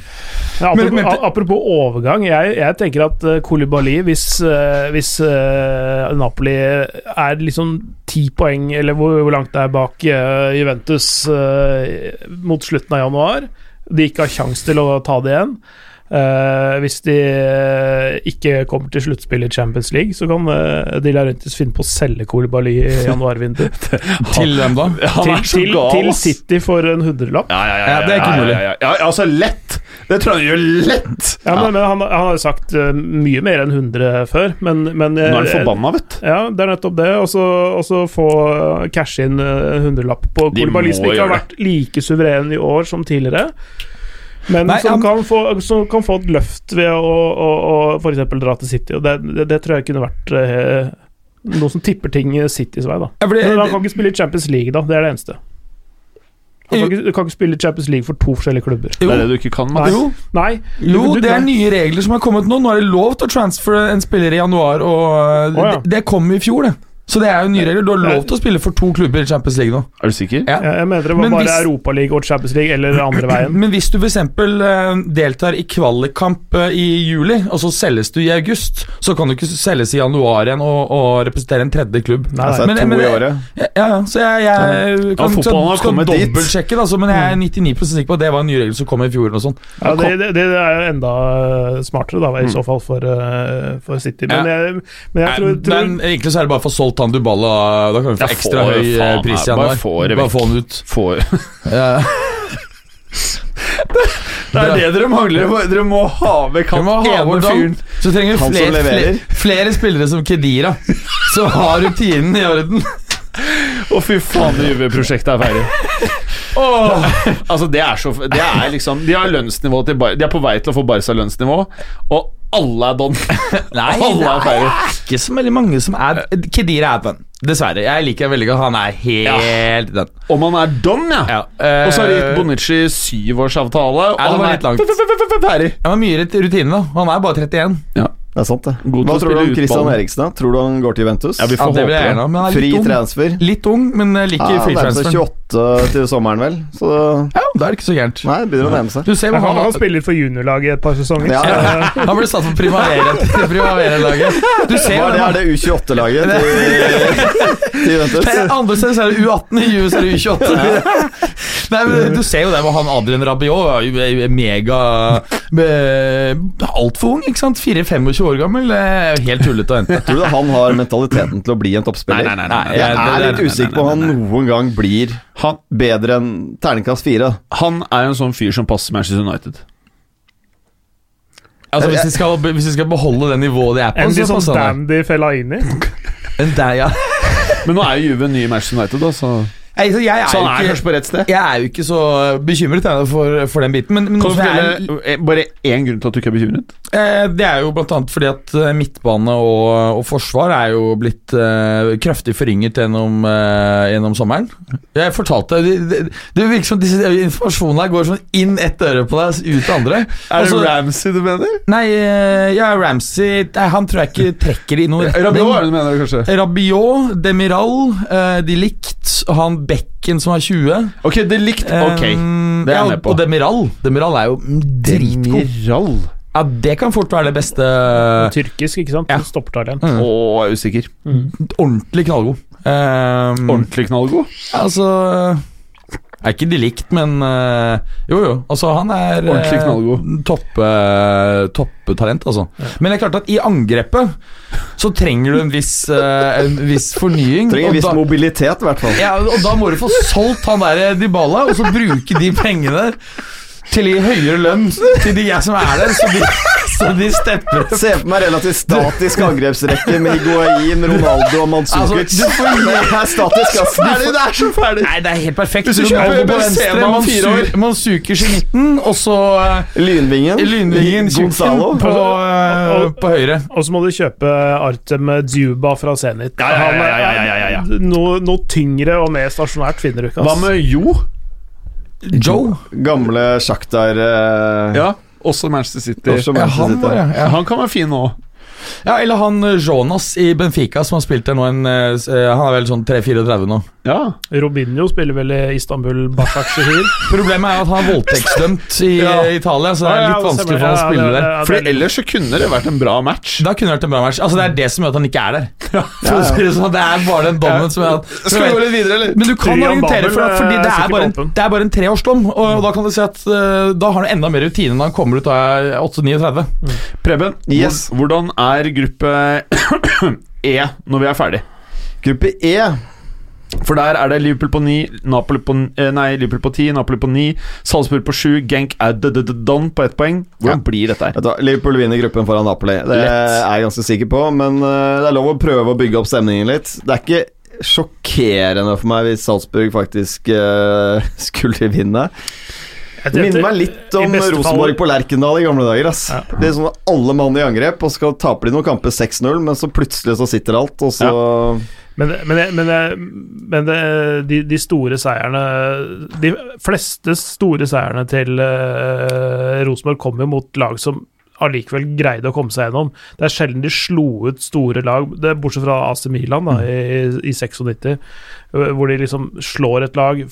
Ja, apropos, Men- men- apropos overgang, jeg, jeg tenker at Kolibali, Koulibaly, hvis, eh, hvis uh, Napoli er liksom ti poeng, eller hvor, hvor langt det er bak uh, Juventus uh, mot slutten av januar, de ikke har kjangs til å ta det igjen eh, Hvis de uh, ikke kommer til sluttspill i Champions League, så kan uh, De Laurentis finne på å selge Kolibali i januarvinduet. Til hvem da? Han til, er så til, gal, til. City for en hundrelapp. Ja, ja, ja, Ja, det er ikke mulig. Ja, ja, ja. ja, altså lett! Det tror jeg han gjør lett! Ja, men, men han, han har jo sagt mye mer enn 100 før, men, men Nå er han forbanna, vet du. Ja, det er nettopp det. Og så få cash inn en hundrelapp på Kolibali, som ikke har vært like suveren i år som tidligere. Men Nei, som, kan få, som kan få et løft ved å, å, å f.eks. dra til City. Og det, det, det tror jeg kunne vært eh, noe som tipper ting Citys vei, da. Ja, fordi- Men han kan ikke spille i Champions League, da. Det er det eneste. Han kan ikke, du kan ikke spille i Champions League for to forskjellige klubber. Det er det du ikke kan, Mats. Jo, Nei. jo, du- du- det er nye regler som har kommet nå. Nå er det lov til å transfere en spiller i januar, og oh, ja. det, det kom i fjor, det. Så det er jo nye regler. Du har lov til å spille for to klubber i Champions League nå. Er du sikker? Ja. Jeg, jeg mener det var Men bare Europaligaen Europaliga og Champions League, eller andre veien. Men hvis du f.eks. Uh, deltar i kvalikkamp uh, i juli, og så selges du i august, så kan du ikke selges i januar igjen og, og representere en tredje klubb. Nei, Altså, Men- to men- i året. Ja, ja, så jeg, jeg kan, fotballen har skal, skal kommet dit. dobbeltsjekke, da, men jeg er 99% sikker på at det var en ny regel som kom i fjor. Og noe. Ja, det, det, det er jo enda smartere, da, i så fall, for, eh, for City. Men Ja. jeg, men jeg tror, tror men egentlig så er det bare for solgt han Duballa Da kan vi få ekstra får, høy eh, faen, pris igjen bare det Bare få han ut. Får det, Det er det dere mangler. Dere må ha vekk han ene fyren. Så trenger vi flere, flere, flere spillere som Kedira, som har rutinen i orden. Å, fy faen, det Juve-prosjektet er ferdig. Åh, altså, det er så Det er liksom De har lønnsnivå til De er på vei til å få Barca lønnsnivå, og alle er don. Nei, alle det er ferdig. er ikke så veldig mange som er Kedira er den. Dessverre. Jeg liker veldig godt Han er helt den. Om han er don, ja. Ja, Uh, Og så har de gitt Bonucci syvårsavtale, og han, det han litt langt. er ferdig. Han har mye rutine, da. Han er bare 31. Det er sant, det. God Hva tror du om Christian. Eriksen? da? Tror du han går til Juventus? Ja, vi Ja, får det vil håpe det. gjerne men er Fri litt ung. transfer. Litt ung, men liker Ja, transfer Nærmer Han er 28 til sommeren, vel. Så Ja, det er ikke så gærent. Nei, begynner å nærme seg. Du ser Han, han han spiller for juniorlaget et par sesonger. Ja, ja. Han ble satt på primavera- primavera-laget. Du ser Hva er det, er det U28-laget til, til Juventus? Andre steder er det U18, i US er det U28. Nei, men Du ser jo det med han Adrian Rabiot. Mega Altfor ung, ikke sant? 4-25 år gammel. Helt tullete å hente. Tror du han har mentaliteten til å bli en toppspiller? Nei, nei, nei, nei, Jeg nei, er litt usikker på om han noen gang blir Han, bedre enn terningkast fire. han er jo en sånn fyr som passer Manchester United. Altså Hvis de skal, hvis de skal beholde det nivået de er på, En så litt sånn dandy Fellaini. En der, ja. Men nå er jo Juve ny Manchester United, da, så, Nei, så jeg, er så han er jo ikke, på rett sted. jeg er jo ikke så bekymret jeg, for, for den biten. Men, men Kan du fortelle er- eh, bare én grunn til at du ikke er bekymret? Eh, Det er jo annet fordi at eh, midtbane og, og forsvar er jo blitt eh, kraftig forringet gjennom, eh, gjennom sommeren. Jeg fortalte Det, det, det virker som disse informasjonene her går sånn inn ett øre på deg, ut det andre. Er Altså- det Ramsey du mener? Nei, eh, ja, Ramsey Han tror jeg ikke trekker i noen Rabiot er det du mener, kanskje? Rabiot, Demiral, eh, de likt, han Bekken som er 20. Ok, det er likt. Ok. Det er jeg med på. Og Demiral. Demiral er jo dritgod. Demiral. Ja, det kan fort være det beste. Tyrkisk, ikke sant? Ja. Stoppertalent. Mm. Og er usikker. Ordentlig knallgod. Um, Ordentlig knallgod. Altså Er ikke de likt, men uh, Jo, jo. Altså, han er eh, Ordentlig knallgod. topp, eh, Topptalent, altså. Men det er klart at i angrepet så trenger du en viss, eh, en viss fornying. Trenger en viss da- mobilitet, i hvert fall. ja, og da må du få solgt han der Dybala, og så bruke de pengene til å gi høyere lønn til de jeg som er der, så de, så de stepper opp. Se for meg relativt statisk angrepsrekke med Higuain, Ronaldo og Mandzukic. Altså, du får- det er statisk, ass. Ferdig, det er så ferdig! Nei, det er helt perfekt. Hvis du kjøper på Benzema venstre, om fire år. Mansu- Manzukers i midten, og så eh, Lynvingen. Lynvingen Gonzalo. På, og, på høyre. Og så må du kjøpe Artem Djuba fra Zenit. Ja, ja, ja, ja, ja, ja, ja. Noe, noe tyngre og mer stasjonært finner du ikke. Hva med Jo? Joe. Gamle Shakhtar uh... Ja, også Manchester City. også Ja, han City. var. Ja. Han kan være fin nå. Ja, eller han eh, Jonas i Benfica, som har spilt der nå en eh, eh, Han er vel sånn 3-34 nå. Ja. Robinho spiller vel i Istanbul Başakşehir. Problemet er at han er voldtektsdømt i Ja. Italia, så det er ja, litt vanskelig for han å spille der. For ellers så kunne det vært en bra match. Da kunne det vært en bra match. Altså Det er det som gjør at han ikke er der. Si det sånn, er bare den dommen som gjør at Skal vi gå litt videre, eller? Men du kan orientere argumentere for deg fordi er det er bare en, det er bare en treårsdom. Og, da kan du si at da har du enda mer rutine når han kommer ut av 8-39. Preben, Yes. hvordan er gruppe E når vi er ferdig? Gruppe E. For der er det Liverpool på 9, Napoli på, eh, nei, Liverpool på 10, Napoli på 9, Salzburg på 7, Genk er d-d-d-don på ett poeng. Hvordan blir dette her? Liverpool vinner gruppen foran Napoli. Det er jeg ganske sikker på, men eh, det er lov å prøve å bygge opp stemningen litt. Det er ikke sjokkerende for meg hvis Salzburg faktisk uh, skulle vinne. Det minner meg litt om Rosenborg på Lerkendal i gamle dager. Ass. Ja. Det er sånn at Alle mann i angrep, og skal taper de noen kamper 6-0, men så plutselig så sitter alt, og så Men, men, men, men de, de store seierne De fleste store seierne til uh, Rosenborg kommer jo mot lag som allikevel greide å komme seg gjennom. Det er sjelden de slo ut store lag, det er bortsett fra AC Milan da, i, i 96, øh, hvor de liksom slår et lag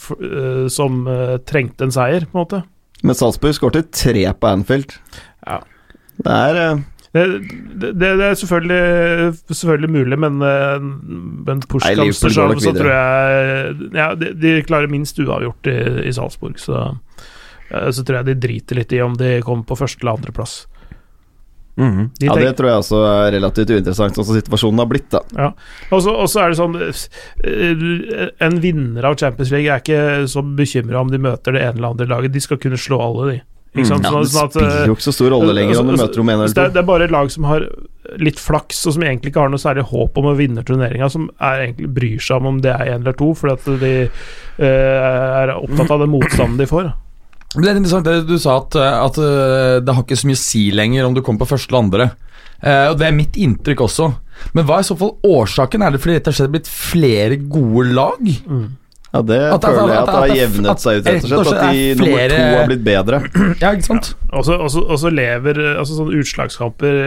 som trengte en seier, på en måte. Men Salzburg skåret tre på Anfield. Ja. Det er Det, det, det er selvfølgelig, selvfølgelig mulig, men, men går nok så tror jeg ja, de, de klarer minst uavgjort i, i Salzburg, så, så tror jeg de driter litt i om de kommer på første eller andreplass. Mhm. De Ja, Det tror jeg også er relativt uinteressant, sånn som situasjonen har blitt. da Ja. Og så er det sånn eh, En vinner av Champions League er ikke så bekymra om de møter det ene eller andre laget. De skal kunne slå alle, de. Ikke sant? Ja, Sånn- Det sånn at, spiller eh, jo ikke så stor rolle lenger om du altså, møter om en eller er, to. det er bare et lag som har litt flaks, og som egentlig ikke har noe særlig håp om å vinne turneringa, som er egentlig bryr seg om om det er én eller to, fordi at de uh, er opptatt av den motstanden de får. Det er interessant det du sa, at, at eh, det har ikke så mye å si lenger om du kommer på første eller andre. Eh, og Det er mitt inntrykk også. Men hva er i så fall årsaken? Er det fordi det har blitt flere gode lag? Ja, Det At- at- føler jeg at- at det har jevnet seg ut, rett og slett. At de er nummer to har blitt bedre. Ja, ikke sant? Så- og så lever altså sånne utslagskamper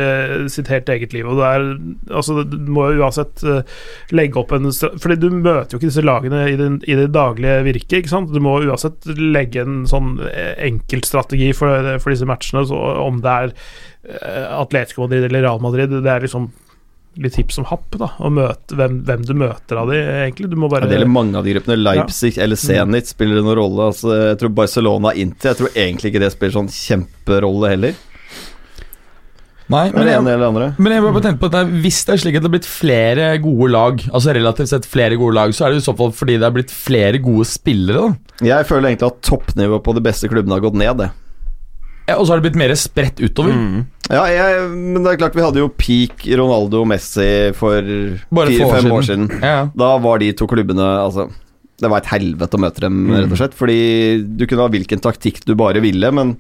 eh, sitt helt eget liv. Og det er altså Du må jo uansett eh, legge opp en Fordi du møter jo ikke disse lagene i, den, i det daglige virket. Ikke sant? Du må uansett legge en sånn eh, enkeltstrategi for, for disse matchene. Så om det er Atletico Madrid eller Real Madrid, det er liksom litt hipp som happ, da. Å møte hvem, hvem du møter av de, egentlig. Du må Ja, det gjelder mange av de gruppene. Leipzig eller Zenit spiller det noen rolle. Altså, jeg tror Barcelona inntil Jeg tror egentlig ikke det spiller sånn kjemperolle heller. Nei, Men men jeg, men jeg bare tenke på at det hvis det er slik at det er blitt flere gode lag, altså relativt sett flere gode lag, så er det i så fall fordi det er blitt flere gode spillere, da. Jeg føler egentlig at toppnivået på de beste klubbene har gått ned, det. Ja, og så har det blitt mer spredt utover. Mm. Ja, jeg, men det er klart vi hadde jo peak Ronaldo og Messi for få år fire-fem år siden. Ja. Da var de to klubbene Altså Det var et helvete å møte dem, Mm. rett og slett. Fordi du kunne ha hvilken taktikk du bare ville, men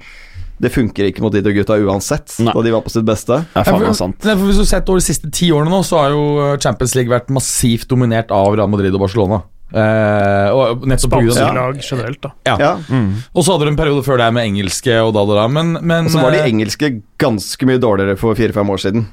det funker ikke mot de to gutta uansett, Nei. da de var på sitt beste. Det er faen Ja, for- sant. Nei, for Hvis du har sett over de siste ti årene nå, så har jo Champions League vært massivt dominert av Real Madrid og Barcelona. Eh, og nettopp spanske lag generelt, da. Ja. Ja, Og så hadde du en periode før det med engelske og da, da, da. Men, men Og så var de eh, engelske ganske mye dårligere for fire-fem år siden.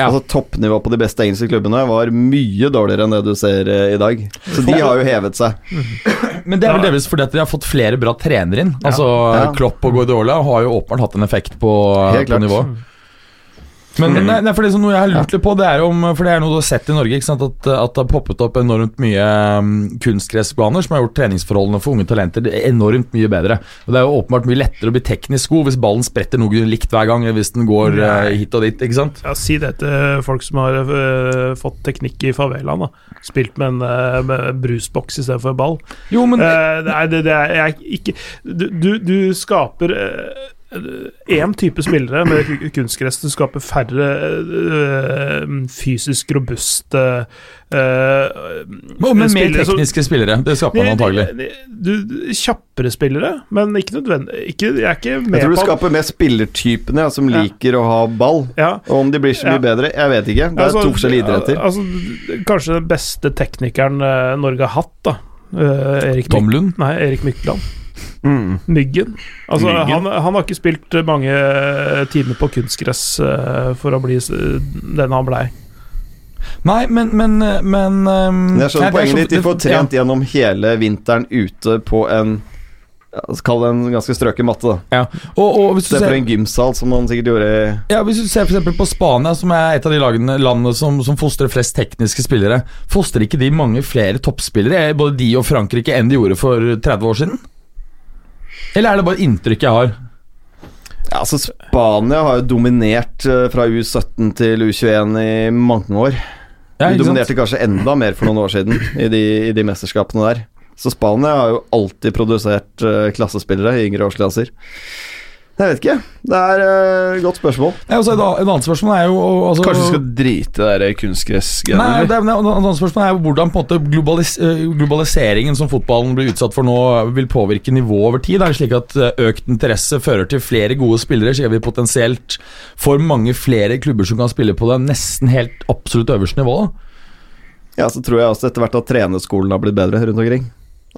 Ja. Altså Toppnivået på de beste engelske klubbene var mye dårligere enn det du ser eh, i dag. Så de har jo hevet seg. Men det er vel delvis fordi at de har fått flere bra trenere inn. Altså Ja. Klopp og Guardiola har jo åpenbart hatt en effekt på, på klart. Men nei, nei, for det som noe jeg har lurt litt på, det er om For det er noe du har sett i Norge, ikke sant? At, at det har poppet opp enormt mye um, kunstgressbaner som har gjort treningsforholdene for unge talenter enormt mye bedre. Og Det er jo åpenbart mye lettere å bli teknisk god hvis ballen spretter noe likt hver gang, hvis den går nei. hit og dit, ikke sant? Ja, Si det til folk som har uh, fått teknikk i favelaen. da Spilt med en uh, med brusboks istedenfor ball. Jo, men uh, det er, det, det er jeg ikke Du, du, du skaper én type spillere med ku- kunstgress. Du skaper færre øh, fysisk robuste øh, men mer spillere som- tekniske spillere. Det skaper man antagelig. Du, kjappere spillere, men ikke nødvendig ikke, Jeg er ikke Jeg tror du skaper mer spillertypene ja, som Ja. liker å ha ball. ja, Og om de blir så mye Ja. bedre, jeg vet ikke. Det er Altså, to forskjellige idretter. al- Altså, kanskje den beste teknikeren Norge har hatt, da. Uh, Erik, Tom Lund? Nei, Erik Mykland. Mhm. Myggen. Altså, Myggen. Han, han har ikke spilt eh, mange eh, timer på kunstgress eh, for å bli den han blei. Nei, men Men, men um, jeg skjønner det er poenget ditt. De får trent ja. gjennom hele vinteren ute på en Kall det en ganske strøken matte, da. Ja. Og, og hvis, du ser, en gymsal, som man sikkert gjorde i ja, hvis du ser for eksempel på Spania, som er et av de lagene, landene som, som fostrer flest tekniske spillere, fostrer ikke de mange flere toppspillere, både de og Frankrike, enn de gjorde for 30 år siden? Eller er det bare inntrykk jeg har? Ja, altså Spania har jo dominert eh, fra U17 til U21 i mange år. Ja, De dominerte kanskje enda mer for noen år siden i de, i de mesterskapene der. Så Spania har jo alltid produsert eh, klassespillere i yngre årsklasser. Jeg vet ikke. Det er et godt spørsmål. Ja, et et annet spørsmål er jo altså, Kanskje vi skal drite det der kunstgressgreiene? Nei, det er, et annet spørsmål er jo hvordan på en måte globalis eh, globaliseringen som fotballen blir utsatt for nå, vil påvirke nivået over tid. Er det slik at eh, økt interesse fører til flere gode spillere, så vi potensielt får mange flere klubber som kan spille på det nesten helt absolutt øverste nivået? Ja, så tror jeg også etter hvert at trenerskolen har blitt bedre rundt omkring.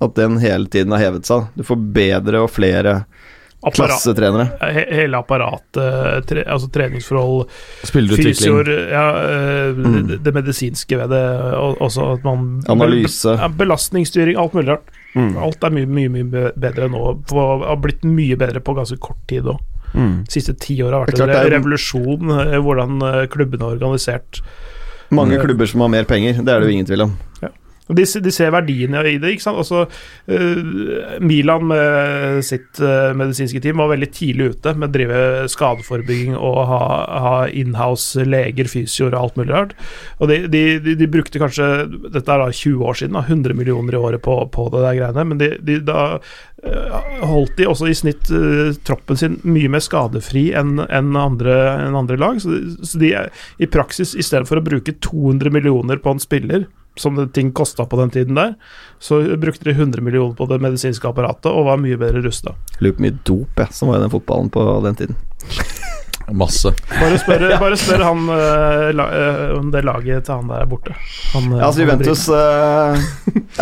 At den hele tiden har hevet seg. Du får bedre og flere klassetrenere. he- hele apparatet, tre, altså treningsforhold, fysioer ja, mm. det, det medisinske ved det, og også at man Analyse. Ja, belastningsstyring, alt mulig rart. Mm. Alt er mye, mye, mye bedre nå. På, har blitt mye bedre på ganske kort tid òg. Mm. Siste ti åra har vært en revolusjon eh, hvordan eh, klubbene er organisert. Mange klubber som har mer penger, det er det jo ingen tvil om. Og De, de ser verdiene i det. ikke sant? Også, uh, Milan med sitt uh, medisinske team var veldig tidlig ute med å drive skadeforebygging og ha, ha inhouse leger, fysioer og alt mulig rart. Og de, de, de, brukte kanskje Dette er da 20 år siden, da, 100 millioner i året på, på det der greiene, men de, da eh, holdt de også i snitt uh, troppen sin mye mer skadefri enn en andre, en andre lag. Så, så de i praksis, istedenfor å bruke 200 millioner på en spiller, som det ting kosta på den tiden der, så brukte de 100 millioner på det medisinske apparatet og var mye bedre rusta. Lurer på mye dop jeg, som var i den fotballen på den tiden. Masse. Bare spør, bare spør han uh, la, uh, om det laget til han der er borte. Han, eh, Ja, altså Juventus uh,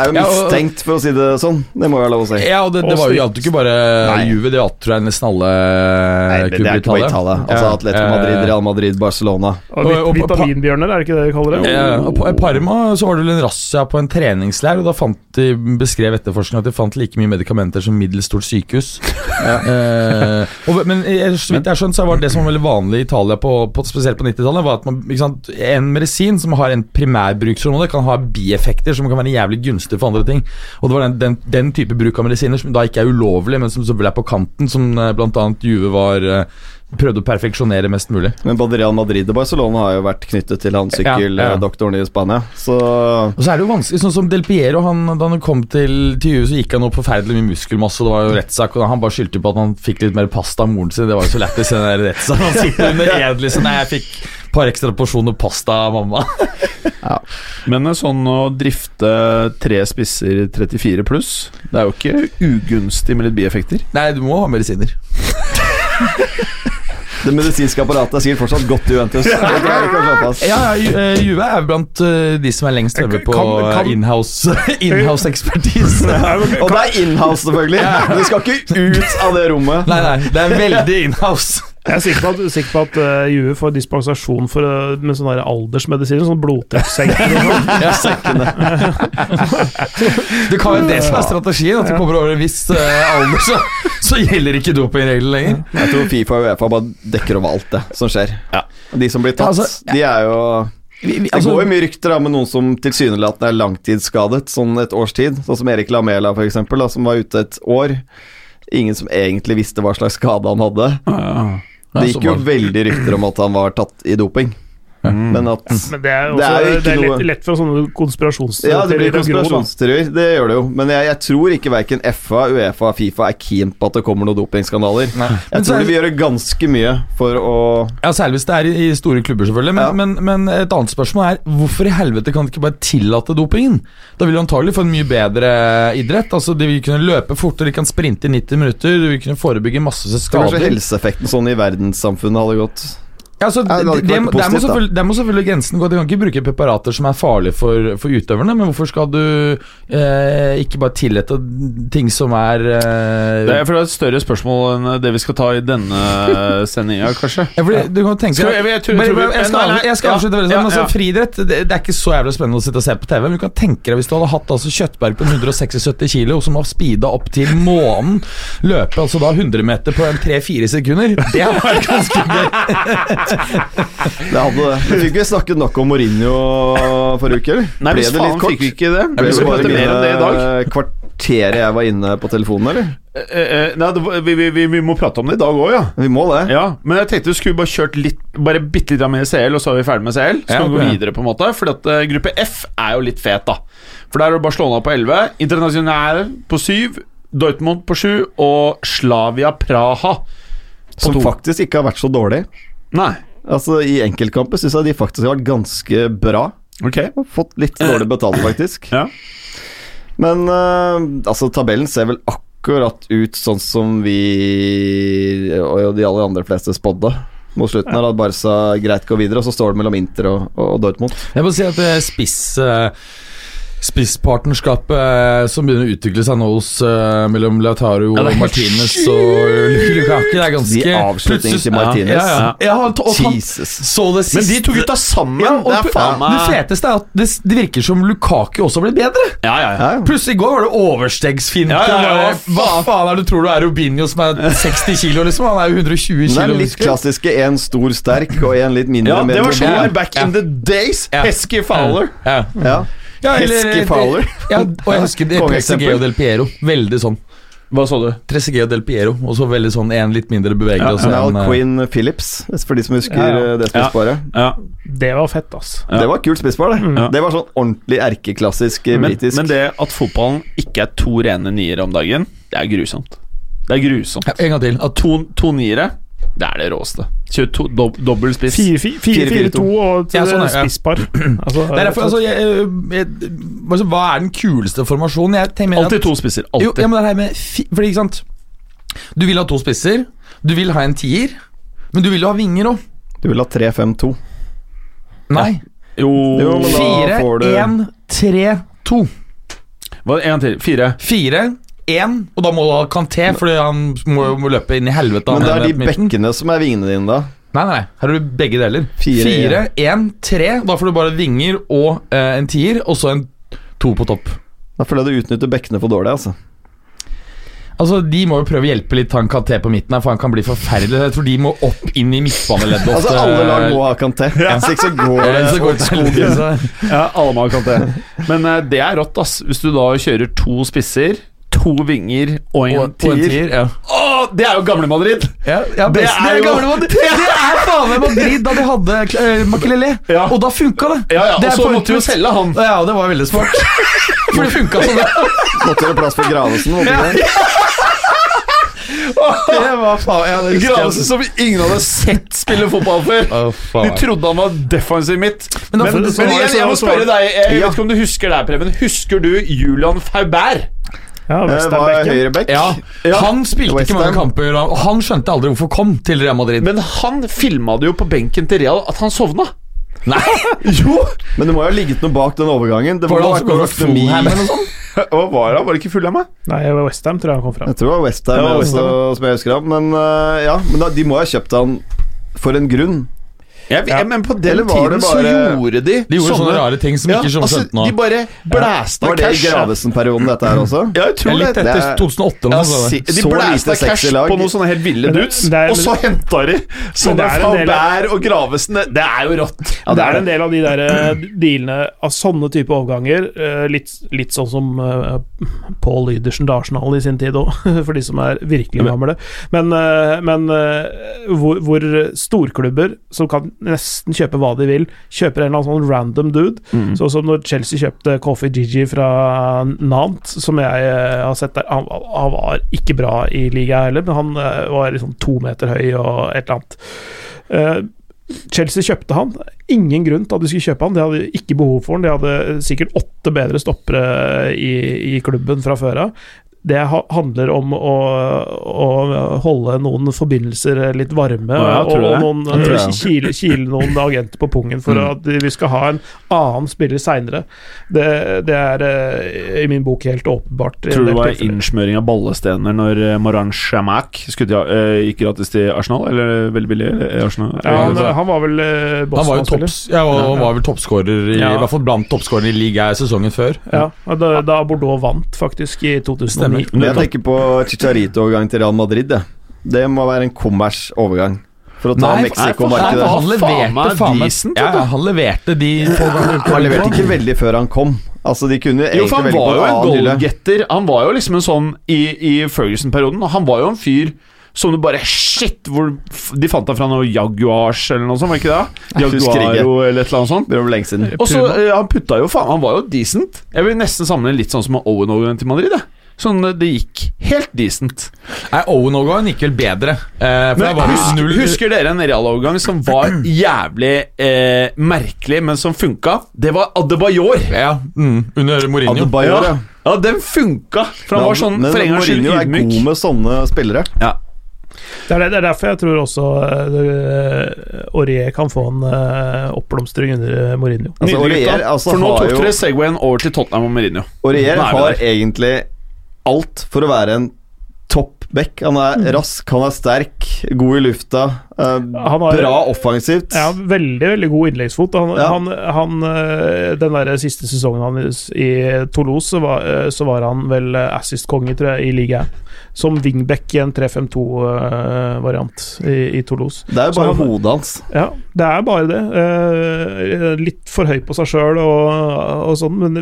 er jo mistenkt, for å si det sånn. Det må være lov å si. Ja, og det, det var jo gjaldt jo ikke bare Nei. Juve, det gjaldt tror jeg nesten alle Nei, det, det er ikke bare Italia. Altså Ja. Atletico Madrid, Real Madrid, Barcelona. Og og- og- vitaminbjørner, er det ikke det vi kaller det? Ja, og i Parma så var det vel en razzia på en treningsleir, og da fant de, beskrev etterforskningen at de fant like mye medikamenter som middels stort sykehus. eh, og, men så vidt jeg har skjønt, så var det som var veldig vanlig i Italia, på, på, spesielt på 90-tallet, var at man, sant, en medisin som har en primærbruksområde, kan ha bieffekter som kan være jævlig gunstig for andre ting. Og det var den, den, den type bruk av medisiner som da ikke er ulovlig, men som så ble på kanten, som bl.a. blant annet Juve var eh, prøvde å perfeksjonere mest mulig. Men både Real Madrid og Barcelona har jo vært knyttet til han Ja, ja. i Spania. Så Og så er det jo vanskelig, sånn som Del Piero han, Da han kom til, til EU, så gikk han opp forferdelig mye muskelmasse. Det var jo rettssak, og han bare skyldte på at han fikk litt mer pasta av moren sin. Det var jo så lættis, den der rettssaken. Han sitter under ed liksom Nei, jeg fikk et par ekstra porsjoner pasta av mamma. Men eh, sånn å drifte tre spisser 34 pluss, det er jo ikke ugunstig med litt bieffekter. Nei, du må ha medisiner. det medisinske apparatet er sikkert fortsatt godt i Juventus. Ja, ja, eh, Juve er blant eh, de som er lengst på Kan- kan- inhouse inhouse-ekspertise. Og det er inhouse, selvfølgelig. Du skal ikke ut av det rommet. Nei, nei, det er veldig inhouse. Jeg er sikker på at, sikker på at uh, Juve får dispensasjon for, uh, med sånne der aldersmedisiner, sånn blodtrykkssenker og sånn. Ja, Det kan jo det som er strategien, at du kommer over en viss uh, alder, så, så gjelder ikke dopingreglene lenger. Jeg tror Fifa og Uefa bare dekker over alt det som skjer. Ja. De som blir tatt, Ja, altså, de er jo Vi, vi, Det altså, går jo mye rykter da med noen som tilsynelatende er langtidsskadet, sånn et års tid. Sånn som Erik Lamela, for eksempel, da, som var ute et år. Ingen som egentlig visste hva slags skade han hadde. Ja, Det gikk jo veldig rykter om at han var tatt i doping. Mm. Men at Men det er, også, Det er jo det er, noe- lett, lett for sånne konspirasjonsteorier. Ja, det blir konspirasjonsteorier. Det gjør det jo. Men jeg, jeg tror ikke verken FA, Uefa, Fifa er keen på at det kommer noen dopingskandaler. Nei. Jeg Men tror særlig... de vil gjøre ganske mye for å Ja, Særlig hvis det er i, i store klubber, selvfølgelig. Men, Ja. men, men et annet spørsmål er hvorfor i helvete kan de ikke bare tillate dopingen? Da vil de antagelig få en mye bedre idrett. Altså De vil kunne løpe fortere, de kan sprinte i 90 minutter, de vil kunne forebygge masse skader. Kanskje helseeffekten sånn i verdenssamfunnet hadde gått altså, Ja, det der, må der må selvfølgelig grensen gå. De kan ikke bruke preparater som er farlige for, for utøverne, men hvorfor skal du eh, ikke bare tillate ting som er eh, Det er, for det er et større spørsmål enn det vi skal ta i denne sendinga, kanskje. Ja, fordi du kan tenke Skal jeg- jeg tror- Bare- bare- jeg skal, jeg skal ja, avslutte veldig ja, sånn. Altså, ja. Friidrett det, det er ikke så jævlig spennende å sitte og se på TV, men du kan tenke deg hvis du hadde hatt altså, Kjøttberg på 176 kilo som har speeda opp til månen, løpe altså da 100 meter på 3-4 sekunder, det hadde vært ganske gøy. Det hadde det. Men Fikk vi snakket nok om Mourinho forrige uke, eller? Nei, Ble det litt kort? fikk vi ikke det. Ble Vi det bare mer om det i dag. mine kvarteret jeg var inne på telefonen, eller? Eh, eh, nei, det, vi, vi, vi, vi må prate om det i dag òg, ja. Vi må det. Ja, men jeg tenkte vi skulle bare kjørt litt Bare bitte litt mer CL, og så er vi ferdig med CL. Så Ja, kan vi gå videre, på en måte. For at uh, gruppe F er jo litt fet, da. For der er det Barcelona på 11, Internasjonale på 7, Dortmund på 7 og Slavia Praha på Som 2. faktisk ikke har vært så dårlig. Nei. Altså I enkeltkamper syns jeg de faktisk har vært ganske bra. Ok. Og fått litt dårlig betalt, faktisk. Ja. Men uh, altså, tabellen ser vel akkurat ut sånn som vi og de aller andre fleste spådde. Mot slutten her at Barca greit går videre, og så står det mellom Inter og, og Dortmund. Jeg må si at det spiss eh, Spisspartnerskapet eh, som begynner å utvikle seg nå hos eh, mellom Lautaro Ja, og Martinez og Lukaku, det er ganske De avslutningene til Martinez. Ja, ja, ja. ja. og han, Jesus. så det siste Men de to gutta sammen, ja, og det er faen meg Det feteste er at det, det virker som Lukaku også ble bedre. Ja, ja, ja. Ja, ja. Plutselig i går var det overstegsfinte. Ja, ja, ja, Hva faen er det du tror du er Robinho som er 60 kilo, liksom? Han er jo 120 kilo. det er litt klassiske én stor sterk og én litt mindre. Ja, det var sånn back in the days. Ja. Hesky Fowler. Ja. Ja. eller Hesky Fowler. Ja, og jeg husker det Presegeo Del Piero. Veldig sånn. Hva så du? Tresegeo Del Piero, og så veldig sånn en litt mindre bevegelig. Ja, en, eh, Queen Phillips, for de som husker Ja, ja. eh, det spissparet. Ja. Det var fett, ass. Ja. Det var kult spisspar, det. Mm. Det var sånn ordentlig erkeklassisk eh, Men, britisk. men det at fotballen ikke er to rene niere om dagen, det er grusomt. Det er grusomt. Ja, En gang til. At to, to niere, det er det råeste. Kjør to, dob, dobbel spiss. 4-4-2 og Ja, sånn, ja. spisspar. Altså, Det er derfor, altså, jeg, jeg, altså, Hva er den kuleste formasjonen? Alltid to spisser. Jo, Alltid. ja, men det her med fi, Fordi, ikke sant Du vil ha to spisser, du vil ha en tier, men du vil jo ha vinger òg. Du vil ha 3-5-2. Nei. Jo, Jo, men da Fire, får du- én, tre, to. Hva, En gang til. Fire. Fire, én, og da må du ha Kanté, fordi han må, jo løpe inn i helvete. Men det er de bekkene som er vingene dine, da. Nei, nei, her har du begge deler. Fire, Fire, én, tre. Da får du bare vinger og eh, en tier, og så en to på topp. Da føler jeg du utnytter bekkene for dårlig, altså. Altså, De må jo prøve å hjelpe litt han Kanté på midten, her, for han kan bli forferdelig. Jeg tror de må opp inn i midtbaneleddet. Altså, alle lag må ha Kanté. Hvis ikke så går det så går skogen. Ja, alle må ha Kanté. Men uh, det er rått, ass. Hvis du da kjører to spisser, to vinger og en Og, og en tier. tier. Ja. Å, det er jo gamle Madrid! Ja, ja, Det er det, jo- gamle Madrid. det er faen meg Madrid da de hadde uh, Makelele, Ja. og da funka det. Ja, ja, det Og er så måtte du jo selge han. Ja, det var veldig smart. For det funka sånn. Måtte det plass for Gravesen? det? Var faen. Gravesen som ingen hadde sett spille fotball før. Oh, De trodde han var defensiv midt. Men men, Men, men, du- jeg, jeg må spørre deg, jeg vet ikke om du husker det her, Preben. Husker du Julian Faubert? Ja, Eh, Westernbekken. høyrebekk? Ja, Han spilte West ikke mange kamper, og han skjønte aldri hvorfor han kom til Real Madrid. Men han filma det jo på benken til Real at han sovna. Nei, Jo! Men det må jo ha ligget noe bak den overgangen. Det Var må det noe Fulham eller noe sånt? Hva var det? Var det ikke full av meg? Nei, Westham tror jeg han kom fra. Jeg tror det var Westham, Ja, ja, West Ham. som jeg husker av. Men uh, ja, men da, de må ha kjøpt han for en grunn. Jeg, Ja. Men på den var tiden det så gjorde de De gjorde sånne rare ting som ja, ikke så altså, skjønte nå. De bare blæsta Var det i. Gravesen-perioden, dette her også? Ja, jeg tror litt det. etter er- 2008 eller noe sånt. de Så blæsta cash på noen sånne helt ville dudes, det er- og så henta de sånne er Faubert og Gravesen. Det- er jo rått. Ja, det er en del av de der eh, dealene av sånne type overganger. eh, Litt, litt sånn som uh, Paul Lydersen til Arsenal i sin tid òg, for de som er virkelig gamle. Men, eh, men eh, hvor, hvor storklubber som kan nesten kjøpe hva de vil, kjøper en eller annen sånn random dude. Sånn som når Chelsea kjøpte Coffee Gigi fra Nantes, som jeg eh, har sett der. Han, han var ikke bra i ligaen heller, men han eh, var liksom to meter høy og et eller annet. Eh, Chelsea kjøpte han. Ingen grunn til at de skulle kjøpe han. De hadde ikke behov for han. De hadde sikkert åtte bedre stoppere i, i klubben fra før av. Det handler om å, å holde noen forbindelser litt varme, Ja, og, og noen, det. kile, kile noen agenter på pungen for at vi skal ha en annen spiller seinere. Det, det er eh, i min bok helt åpenbart. Tror du det var innsmøring av ballestener når eh, Moran Shamak eh, gikk gratis til Arsenal? Eller veldig billig Arsenal? Ja, han, han var vel eh, Han var jo Boston-spiller. topps, ja, og han var vel toppskårer i, Ja. i hvert fall blant toppskårerne i ligaen sesongen før. Ja, da, da Bordeaux vant, faktisk, i 2009. Men jeg tenker på Chicharito-overgang til Real Madrid. Det. det må være en kommers-overgang. For å ta Mexico-markedet. han, leverte faen meg decent, ja. Han leverte de få gangene Han leverte ikke veldig før han kom. Altså, de kunne Jo, for han var jo en goalgetter. Han var jo liksom en sånn i, i Ferguson-perioden. Han var jo en fyr som du bare Shit! Hvor De fant deg fra noe Jaguars eller noe sånt, var ikke det? Jaguaro eller et eller annet sånt. Det var lenge siden. Og så eh, Han putta jo faen Han var jo decent. Jeg vil nesten sammenligne litt sånn som Owen Owen til Madrid. Jeg. Sånn eh, Det gikk helt decent. Nei, Owen-overgangen gikk vel bedre. Eh, for Men der var husk, null husker dere en realovergang som var jævlig eh, merkelig, men som funka? Det var Adebayor. Ja, mm, under Mourinho. Adebayor, ja. Ja, den funka! For han var sånn Men for en gangs skyld Mourinho er god med sånne spillere. Ja. Det er, det, det er derfor jeg tror også uh, Aurier kan få en uh, oppblomstring under Mourinho. Altså, Aurier, altså, For nå tok jo- dere Segwayen over til Tottenham og Mourinho. Aurier er har egentlig alt for å være en topp back. Han er Mm. rask, han er sterk, god i lufta. Eh, Han har- Bra offensivt. Ja, veldig veldig god innleggsfot. Han, Ja. han, han, øh, den der siste sesongen hans i Toulouse, så var, øh, så var han vel assist-konge, tror jeg, i ligaen. Som wingback i en 3-5-2-variant i, i Toulouse. Det er jo bare han- hodet hans. Ja, det er bare det. Eh, litt for høy på seg sjøl og, og sånn, men,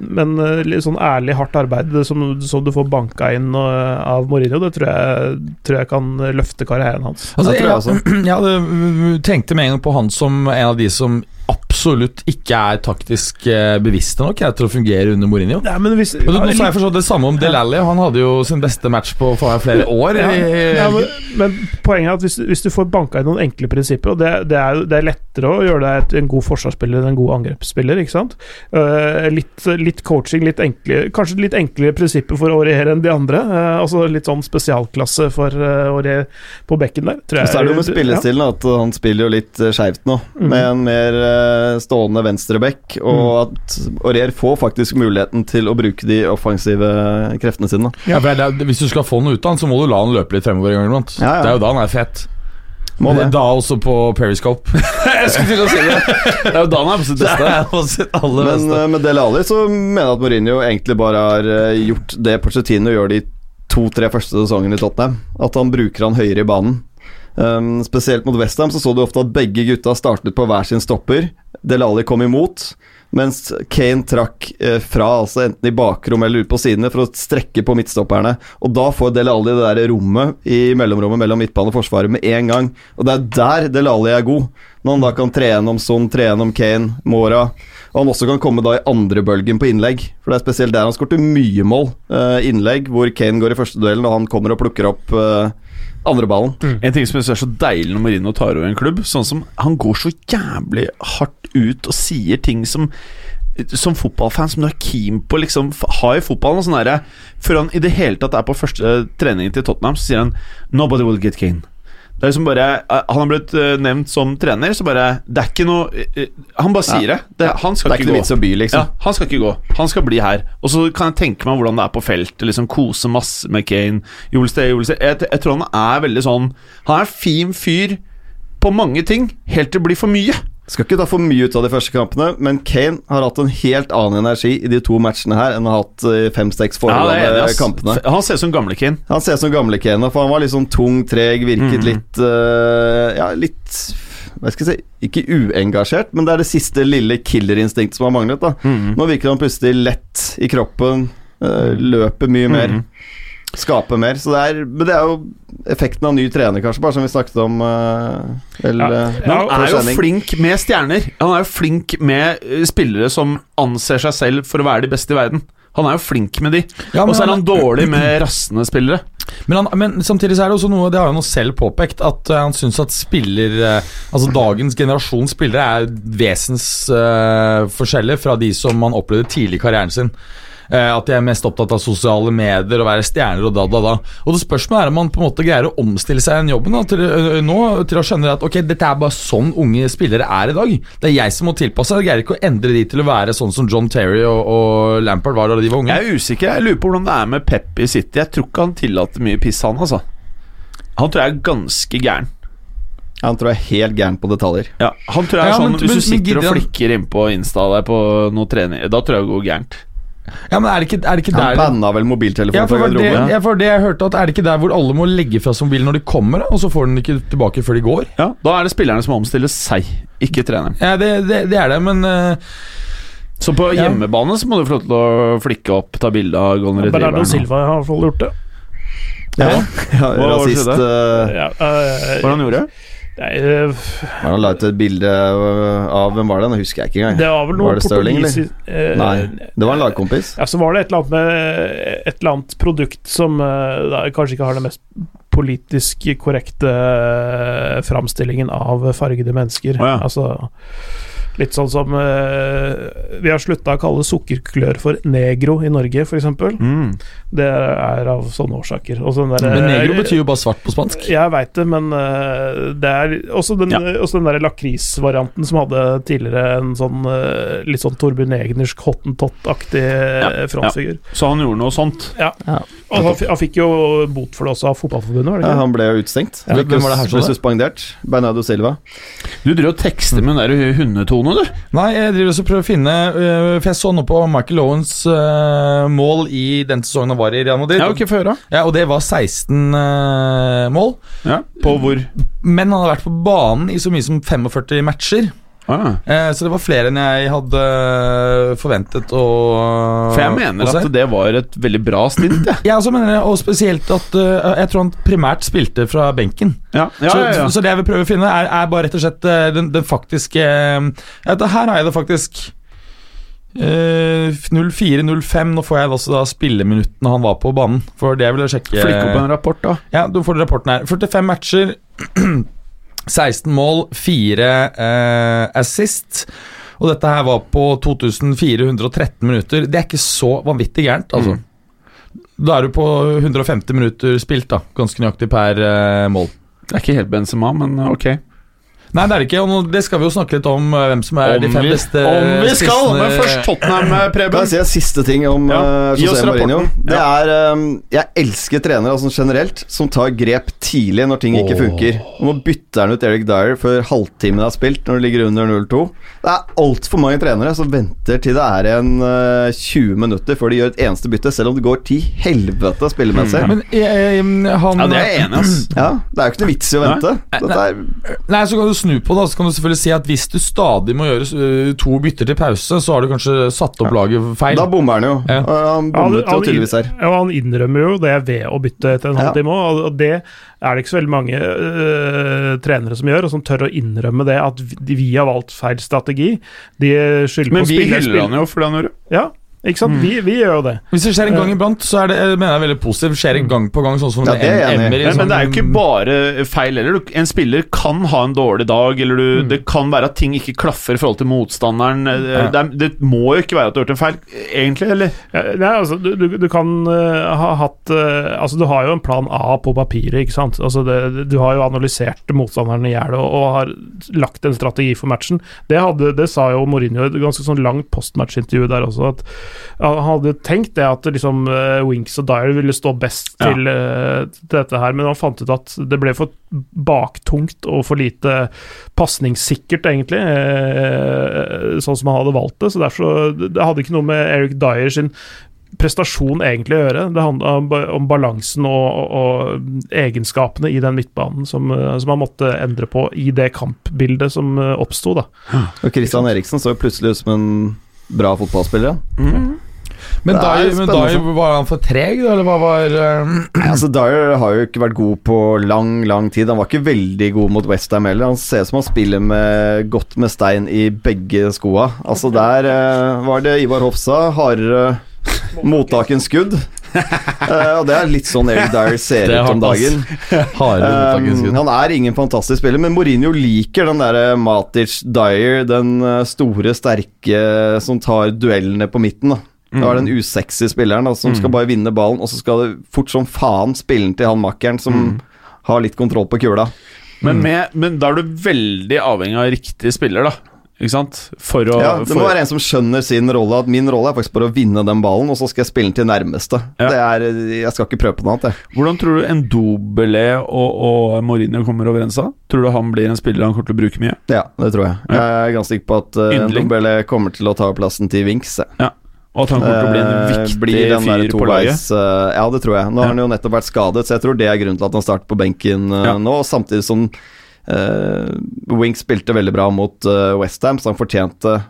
men eh, litt sånn ærlig, hardt arbeid som, som du får banka inn eh, av Mourinho, det tror jeg, tror jeg kan løfte karrieren hans. Altså, Jeg tror jeg jeg, jeg hadde mm, tenkte med en gang på han som en av de som absolutt ikke er taktisk eh, bevisste nok jeg, til å fungere under Mourinho. Ja, men hvis, men ja, Nå sa jeg forstått det samme om Del Alli. Han hadde jo sin beste match på flere år. Ja, i- ja, men, men poenget er at hvis, hvis du får banka inn noen enkle prinsipper, og det, det, er, det er lettere å gjøre deg en god forsvarsspiller enn en god angrepsspiller, ikke sant? Uh, litt, litt coaching, litt enkle, kanskje litt enklere prinsipper for å regjere enn de andre. Uh, altså litt sånn spesialklasse for uh, regjere på bekken der. Tror jeg, Og så er det jo med ja. spillestilen at han spiller jo litt eh, skeivt nå, Mhm. med en mer eh, stående venstreback, Mm. og at Aurier får faktisk muligheten til å bruke de offensive kreftene sine. Ja, for det hvis du skal få noe ut av han, så må du la han løpe litt fremover. en gang iblant. Ja, ja. Det er jo da han er fett. Må det. Da også på Periscope. Jeg skulle til å si det! Det er jo da han er på sitt beste. på sitt aller Men beste. eh, med Dele Alli så mener jeg at Mourinho egentlig bare har eh, gjort det Porcetino gjør de to-tre første sesongene i Tottenham. At han bruker han høyere i banen. Um, spesielt mot Westham så så du ofte at begge gutta startet på hver sin stopper. Delali kom imot, mens Kane trakk eh, fra, altså enten i bakrom eller ut på sidene, for å strekke på midtstopperne. Og da får Delali det der rommet i mellomrommet mellom midtbane og forsvaret med en gang. Og det er der Delali er god. Når han da kan tre gjennom Son, tre gjennom Kane, Mora. Og han også kan komme da i andre bølgen på innlegg. For det er spesielt der han skårte mye mål. Eh, innlegg hvor Kane går i første duellen, og han kommer og plukker opp eh, andre ballen. En ting som jeg synes er så deilig når Marino tar over en klubb, sånn som han går så jævlig hardt ut og sier ting som som fotballfan som du er keen på liksom ha i fotballen. Sånn der, Før han i det hele tatt er på første trening til Tottenham, så sier han 'Nobody will get Kane'. Det er liksom bare eh, Han har blitt eh, nevnt som trener, så bare Det er ikke noe eh, Han bare sier det. det han skal Det ikke ikke gå. by, liksom. Ja, han skal ikke gå. Han skal bli her. Og så kan jeg tenke meg hvordan det er på feltet. Liksom Kose masse med Kane. Jolsted, Jolsted. Jeg, jeg tror han er veldig sånn Han er en fin fyr på mange ting, helt til det blir for mye. Skal ikke ta for mye ut av de første kampene, men Kane har hatt en helt annen energi i de to matchene her enn han har hatt i fem-seks Ja, det er foregående enig, kampene. Han ser ut som gamle Kane. Han ser ut som gamle Kane, for han var litt sånn tung, treg, virket mm. litt uh, Ja, litt Hva skal jeg si Ikke uengasjert, men det er det siste lille killerinstinktet som har manglet. da mm. Nå virker han plutselig lett i kroppen, uh, løper mye mer, Mhm. Skaper mer. Så det er, men det er jo effekten av ny trener, kanskje, bare som vi snakket om uh, vel, Ja. eh, Men han er jo flink med stjerner. Han er jo flink med eh, spillere som anser seg selv for å være de beste i verden. Han er jo flink med de. Ja, Og så er han- han dårlig med rassende spillere. Men, han, men samtidig så er det også noe Det har han jo selv påpekt, at eh, han syns at spiller eh, Altså dagens generasjon spillere er vesensforskjellige fra de som han opplevde tidlig i karrieren sin. Eh, at de er mest opptatt av sosiale medier og være stjerner og da, da, da. Og det Spørsmålet er om man på en måte greier å omstille seg i den jobben da, til, ø, nå til å skjønne at ok, dette er bare sånn unge spillere er i dag. Det er jeg som må tilpasse. Jeg greier ikke å endre de til å være sånn som John Terry og, og Lampard var da de var unge. Jeg er usikker. Jeg lurer på hvordan det er med Pep i City. Jeg tror ikke han tillater mye piss, han, altså. Han tror jeg er ganske gæren. Han tror jeg er helt gæren på detaljer. Ja, han tror jeg er Ja, sånn men- Hvis men- du sitter men og flikker innpå Insta der på noe trening, da tror jeg det går gærent. Ja, men er det ikke, er det ikke Han der banna vel mobiltelefonen Ja, for fra det, garderoben. ja, for det jeg hørte at Er det ikke der hvor alle må legge fra seg mobilen når de kommer, og så får den ikke tilbake før de går? Ja, Da er det spillerne som omstiller seg, ikke treneren. Ja, det, det, det er det, men eh, Så på Ja. hjemmebane så må du få lov til å flikke opp, ta bilde av golden Bernardo retrieveren. Silva har i hvert fall gjort det. Ja, ja, Hva det rasist skjedde? eh, Ja, eh, Hva han gjorde? Nei, Han la ut et bilde av Hvem var det? Nå husker jeg ikke engang. det var vel noe Var det Sterling, eller? eh, Nei, det var en lagkompis. Ja, så var det et eller annet med et eller annet produkt som eh, da, kanskje ikke har den mest politisk korrekte eh, framstillingen av fargede mennesker. Oh, ja. Altså Litt sånn som uh, Vi har slutta å kalle sukkerklør for negro i Norge, f.eks. Mm. Det er av sånne årsaker. Sånn der, Men negro betyr jo bare svart på spansk. Jeg veit det, men uh, det er også den, Ja. også den der lakrisvarianten som hadde tidligere en sånn uh, litt sånn Torbjørn Egnersk hottentott-aktig ja. frontfigur. Så han gjorde noe sånt. Ja. Ja. Og han, han fikk jo bot for det også av Fotballforbundet, var det Ja, han ble jo utestengt. Ja, hvem var det her som ble suspendert. Bernardo Silva. Du driver og tekster med den der hundetone, du. Nei, jeg driver også og prøver å finne øh, For jeg så nå på Michael Owens øh, mål i den sesongen han var i Real Madrid. Ja, okay, før. Ja, og det var 16 øh, mål. Ja, på hvor? Men han har vært på banen i så mye som 45 matcher. Ah. Eh, så det var flere enn jeg hadde forventet å For jeg mener at det var et veldig bra stint, Ja. Jeg også mener og spesielt at uh, jeg tror han primært spilte fra benken. Ja, ja, så, ja, ja. så det jeg vil prøve å finne, er, er bare rett og slett øh, den, den faktiske ja, Her har jeg det faktisk. Uh, 04-05. Nå får jeg også da spilleminuttene han var på banen. For det jeg sjekke. Flikk opp en rapport, da. Ja, du får rapporten her. 45 matcher, 16 mål, 4 eh, assist. Og dette her var på 2413 minutter. Det er ikke så vanvittig gærent, altså. Da er du på 150 minutter spilt, da. Ganske nøyaktig per eh, mål. Det er ikke helt Benzema, men ok. Nei, det er det ikke. Og det skal vi jo snakke litt om eh, hvem som er de fem beste om vi skal! spissene. Men først Tottenham, Preben. Kan Preben. jeg si en siste ting om Ja, eh, oss José Mourinho? Det er um, Jeg elsker trenere altså generelt som tar grep tidlig når ting ikke funker. Nå bytter han ut Eric Dyer før halvtimen er spilt, når det ligger under 0-2. Det er altfor mange trenere som venter til det er en uh, 20 minutter før de gjør et eneste bytte, selv om det går til helvete spillemessig. Men eh, han Ja, det er jeg enig i. Ja, det er jo ikke noe vits i å vente. Dette er, Nei, så kan du snu på det. Så kan du selvfølgelig si at hvis du stadig må gjøre øh, to bytter til pause, så har du kanskje satt opp laget feil. da bommer han jo. Ja. Han bommet jo tydeligvis her. Ja, han innrømmer jo det ved å bytte etter en Ja. halvtime òg, og det er det ikke så veldig mange øh, trenere som gjør, og som tør å innrømme det, at vi, vi har valgt feil strategi. De skylder Men vi hyller han jo for det han gjorde. Ja, ikke sant? Vi, vi gjør jo det. Hvis det skjer en gang iblant, så er det, jeg mener jeg veldig positivt. Skjer det gang på gang, sånn som Ja, det er. Emery, Men, men det er jo sånn- ikke bare feil heller. En spiller kan ha en dårlig dag, eller du, det kan være at ting ikke klaffer i forhold til motstanderen. Det, er, det må jo ikke være at du har gjort en feil, egentlig, eller? Ja, Nei, altså, du, du, du kan øh, ha hatt Altså, du har jo en plan A på papiret, ikke sant. Altså, det, du har jo analysert motstanderen i hjel og, og har lagt en strategi for matchen. Det, hadde, det sa jo Mourinho i et ganske sånn langt postmatchintervju der også, at ja, han hadde tenkt det at liksom øh, Winks og Dyer ville stå best Ja. til, øh, til dette her, men han fant ut at det ble for baktungt og for lite pasningssikkert, egentlig, øh, sånn som han hadde valgt det. Så derfor Det hadde ikke noe med Eric Dyer sin prestasjon egentlig å gjøre. Det handla om, om balansen og, og, og egenskapene i den midtbanen som, eh, som han måtte endre på i det kampbildet som eh, oppsto. da. Og Christian Eriksen så plutselig ut som en bra fotballspillere. Mm. Men er Dyer, var han for treg, eller hva var øh, Altså Dyer har jo ikke vært god på lang, lang tid. Han var ikke veldig god mot Westham heller. Han ser ut som han spiller med godt med stein i begge skoa. Altså Der uh, var det Ivar Hofsa, hardere mottak enn skudd. Eh, og det er litt sånn Eric Dyer ser er ut om dagen. Um, han er ingen fantastisk spiller, men Mourinho liker den der Matic Dyer, den store, sterke som tar duellene på midten. da Da er den usexy spilleren da, som skal bare vinne ballen, og så skal det fort som faen spille til han makkeren som har litt kontroll på kula. Men, med, men da er du veldig avhengig av riktig spiller, da. Ikke sant? For å Ja, det må for, være en som skjønner sin rolle, at min rolle er faktisk bare å vinne den ballen, og så skal jeg spille den til nærmeste. Ja. Det er, jeg skal ikke prøve på noe annet, jeg. Hvordan tror du en Dobelé og, og Mourinho kommer overens da? Tror du han blir en spiller han kommer til å bruke mye? Ja, det tror jeg. Jeg er ganske sikker på at uh, Yndling. Kommer til å ta plassen til Winks. Ja. Og at han kommer til å bli en Eh, viktig blir den fyr på laget? eh, ja, det tror jeg. Nå har han jo nettopp vært skadet, så jeg tror det er grunnen til at han starter på benken eh, Ja. nå. Samtidig som uh, Winks spilte veldig bra mot uh, Westham, så han fortjente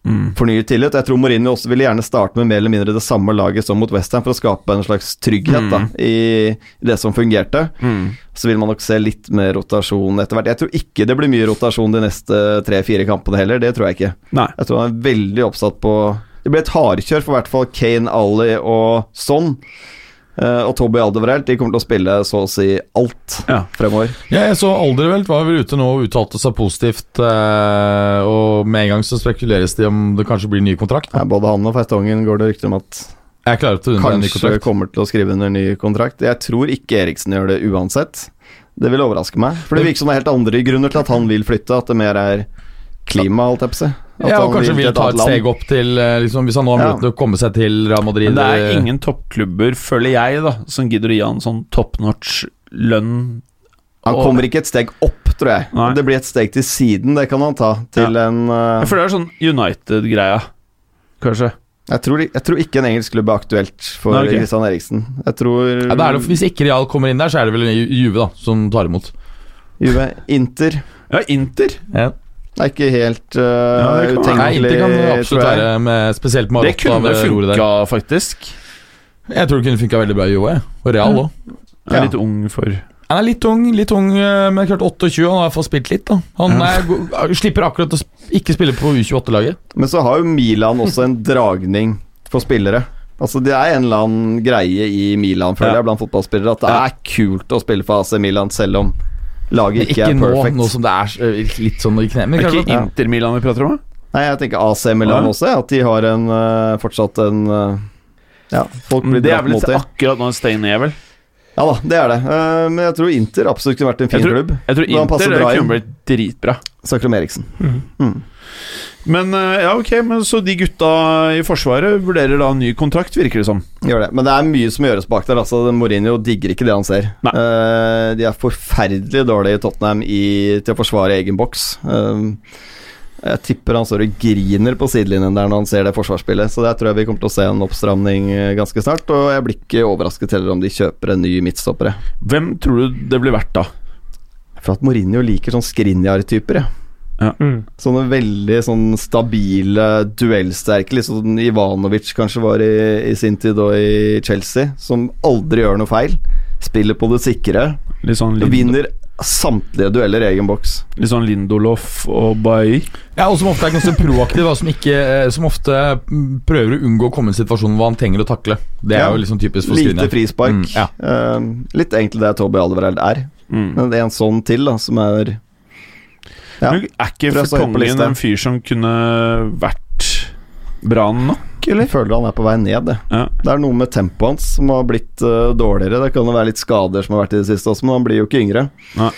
Mm. fornyet tillit. Jeg tror Mourinho også ville gjerne starte med mer eller mindre det samme laget som mot Westham, for å skape en slags trygghet da, Mm. i, i det som fungerte. Mm. Så vil man nok se litt mer rotasjon etter hvert. Jeg tror ikke det blir mye rotasjon de neste tre-fire kampene heller, det tror jeg ikke. Nei. Jeg tror han er veldig oppsatt på Det blir et hardkjør for i hvert fall Kane, Ali og Son. Eh, og Toby Alderweireld de kommer til å spille så å si alt Ja. fremover. Ja, jeg så Alderwelt var vel ute nå og uttalte seg positivt, Uh, og med en gang så spekuleres det om det kanskje blir ny kontrakt. Ja, både han og Feitongen går det rykter om at kanskje kommer til å skrive under ny kontrakt. Jeg tror ikke Eriksen gjør det uansett. Det vil overraske meg. For det virker som det er helt andre grunner til at han vil flytte. At det mer er klima, holdt jeg på å si. Ja, og kanskje vil ta et land. steg opp til eh, liksom, Hvis han nå har mulighet til å komme seg til Real Madrid Men det er eh, ingen toppklubber, føler jeg, da som gidder å gi han sånn top notch lønn. Han Og- kommer ikke et steg opp, tror jeg. Nei. Det blir et steg til siden, det kan han ta. Til en uh, For det er sånn United-greia, kanskje. jeg, tror, jeg tror ikke en engelsk klubb er aktuelt for Nei, okay. Christian Eriksen. Jeg tror ja, det er det, Hvis ikke Real kommer inn der, så er det vel Juve da som tar imot. Juve Inter Ja, Inter. Ja. Er ikke helt uh, Ja, det utenkelig. Nei, det kan absolutt være med spesielt med Det kunne funka, faktisk. Jeg tror det kunne funka veldig bra i Juve, og Real òg. Jeg er Ja. litt ung for Han er litt ung, litt ung, eh, men klart 28, han har i hvert fall spilt litt. da Han Ja. er, slipper akkurat å ikke spille på U28-laget. Men så har jo Milan også en dragning for spillere. Altså Det er en eller annen greie i Milan føler Ja. jeg blant fotballspillere at det Ja. er kult å spille for AC Milan selv om laget ikke, Ikke er nå, Ikke nå som det er eh, litt sånn i kne. Er det ikke Inter Milan vi prater om? Nei, jeg tenker AC Milan Ja. også, at de har en eh, fortsatt en eh, Ja, folk blir Mm, Det er vel mot akkurat nå ned, vel? Ja da, det er det. Eh, men jeg tror Inter absolutt kunne vært en fin Jeg tror- klubb. Jeg tror Inter kunne blitt dritbra. Snakker om Eriksen. Mm. Men eh, ja, ok, men så de gutta i Forsvaret vurderer da ny kontrakt, virker det som. Gjør det. Men det er mye som gjøres bak der. Altså, Mourinho digger ikke det han ser. Eh, de er forferdelig dårlige i Tottenham i, til å forsvare egen boks. Uh, jeg tipper han står og griner på sidelinjen der når han ser det forsvarsspillet. Så der tror jeg vi kommer til å se en oppstramning ganske snart. Og jeg blir ikke overrasket heller om de kjøper en ny midtstoppere. Hvem tror du det blir verdt, da? For at Mourinho liker sånn Skrinjar-typer, jeg. Mm. Sånne veldig sånn stabile, duellsterke, litt sånn Ivanovic kanskje var i, i sin tid og i Chelsea, som aldri gjør noe feil. Spiller på det sikre. Litt sånn, Vinner samtlige dueller i egen boks. litt sånn Lindolof og Bailly? Ja, og som ofte er ganske proaktiv, som, ikke, eh, som ofte prøver å unngå å komme i en situasjon hvor han trenger å takle. Det er Ja. jo liksom typisk for Lite Skriniar. frispark. Mm, ja. Uh, litt egentlig det Toby Alvereld er. Mm. Men det er en sånn til, da, som er Ja. Men er ikke Fertongen en fyr som kunne vært bra nok, Jeg føler han er på vei ned, det. Ja. Det er noe med tempoet hans som har blitt uh, dårligere. Det kan jo være litt skader som har vært i det siste også, men han blir jo ikke yngre. Nei.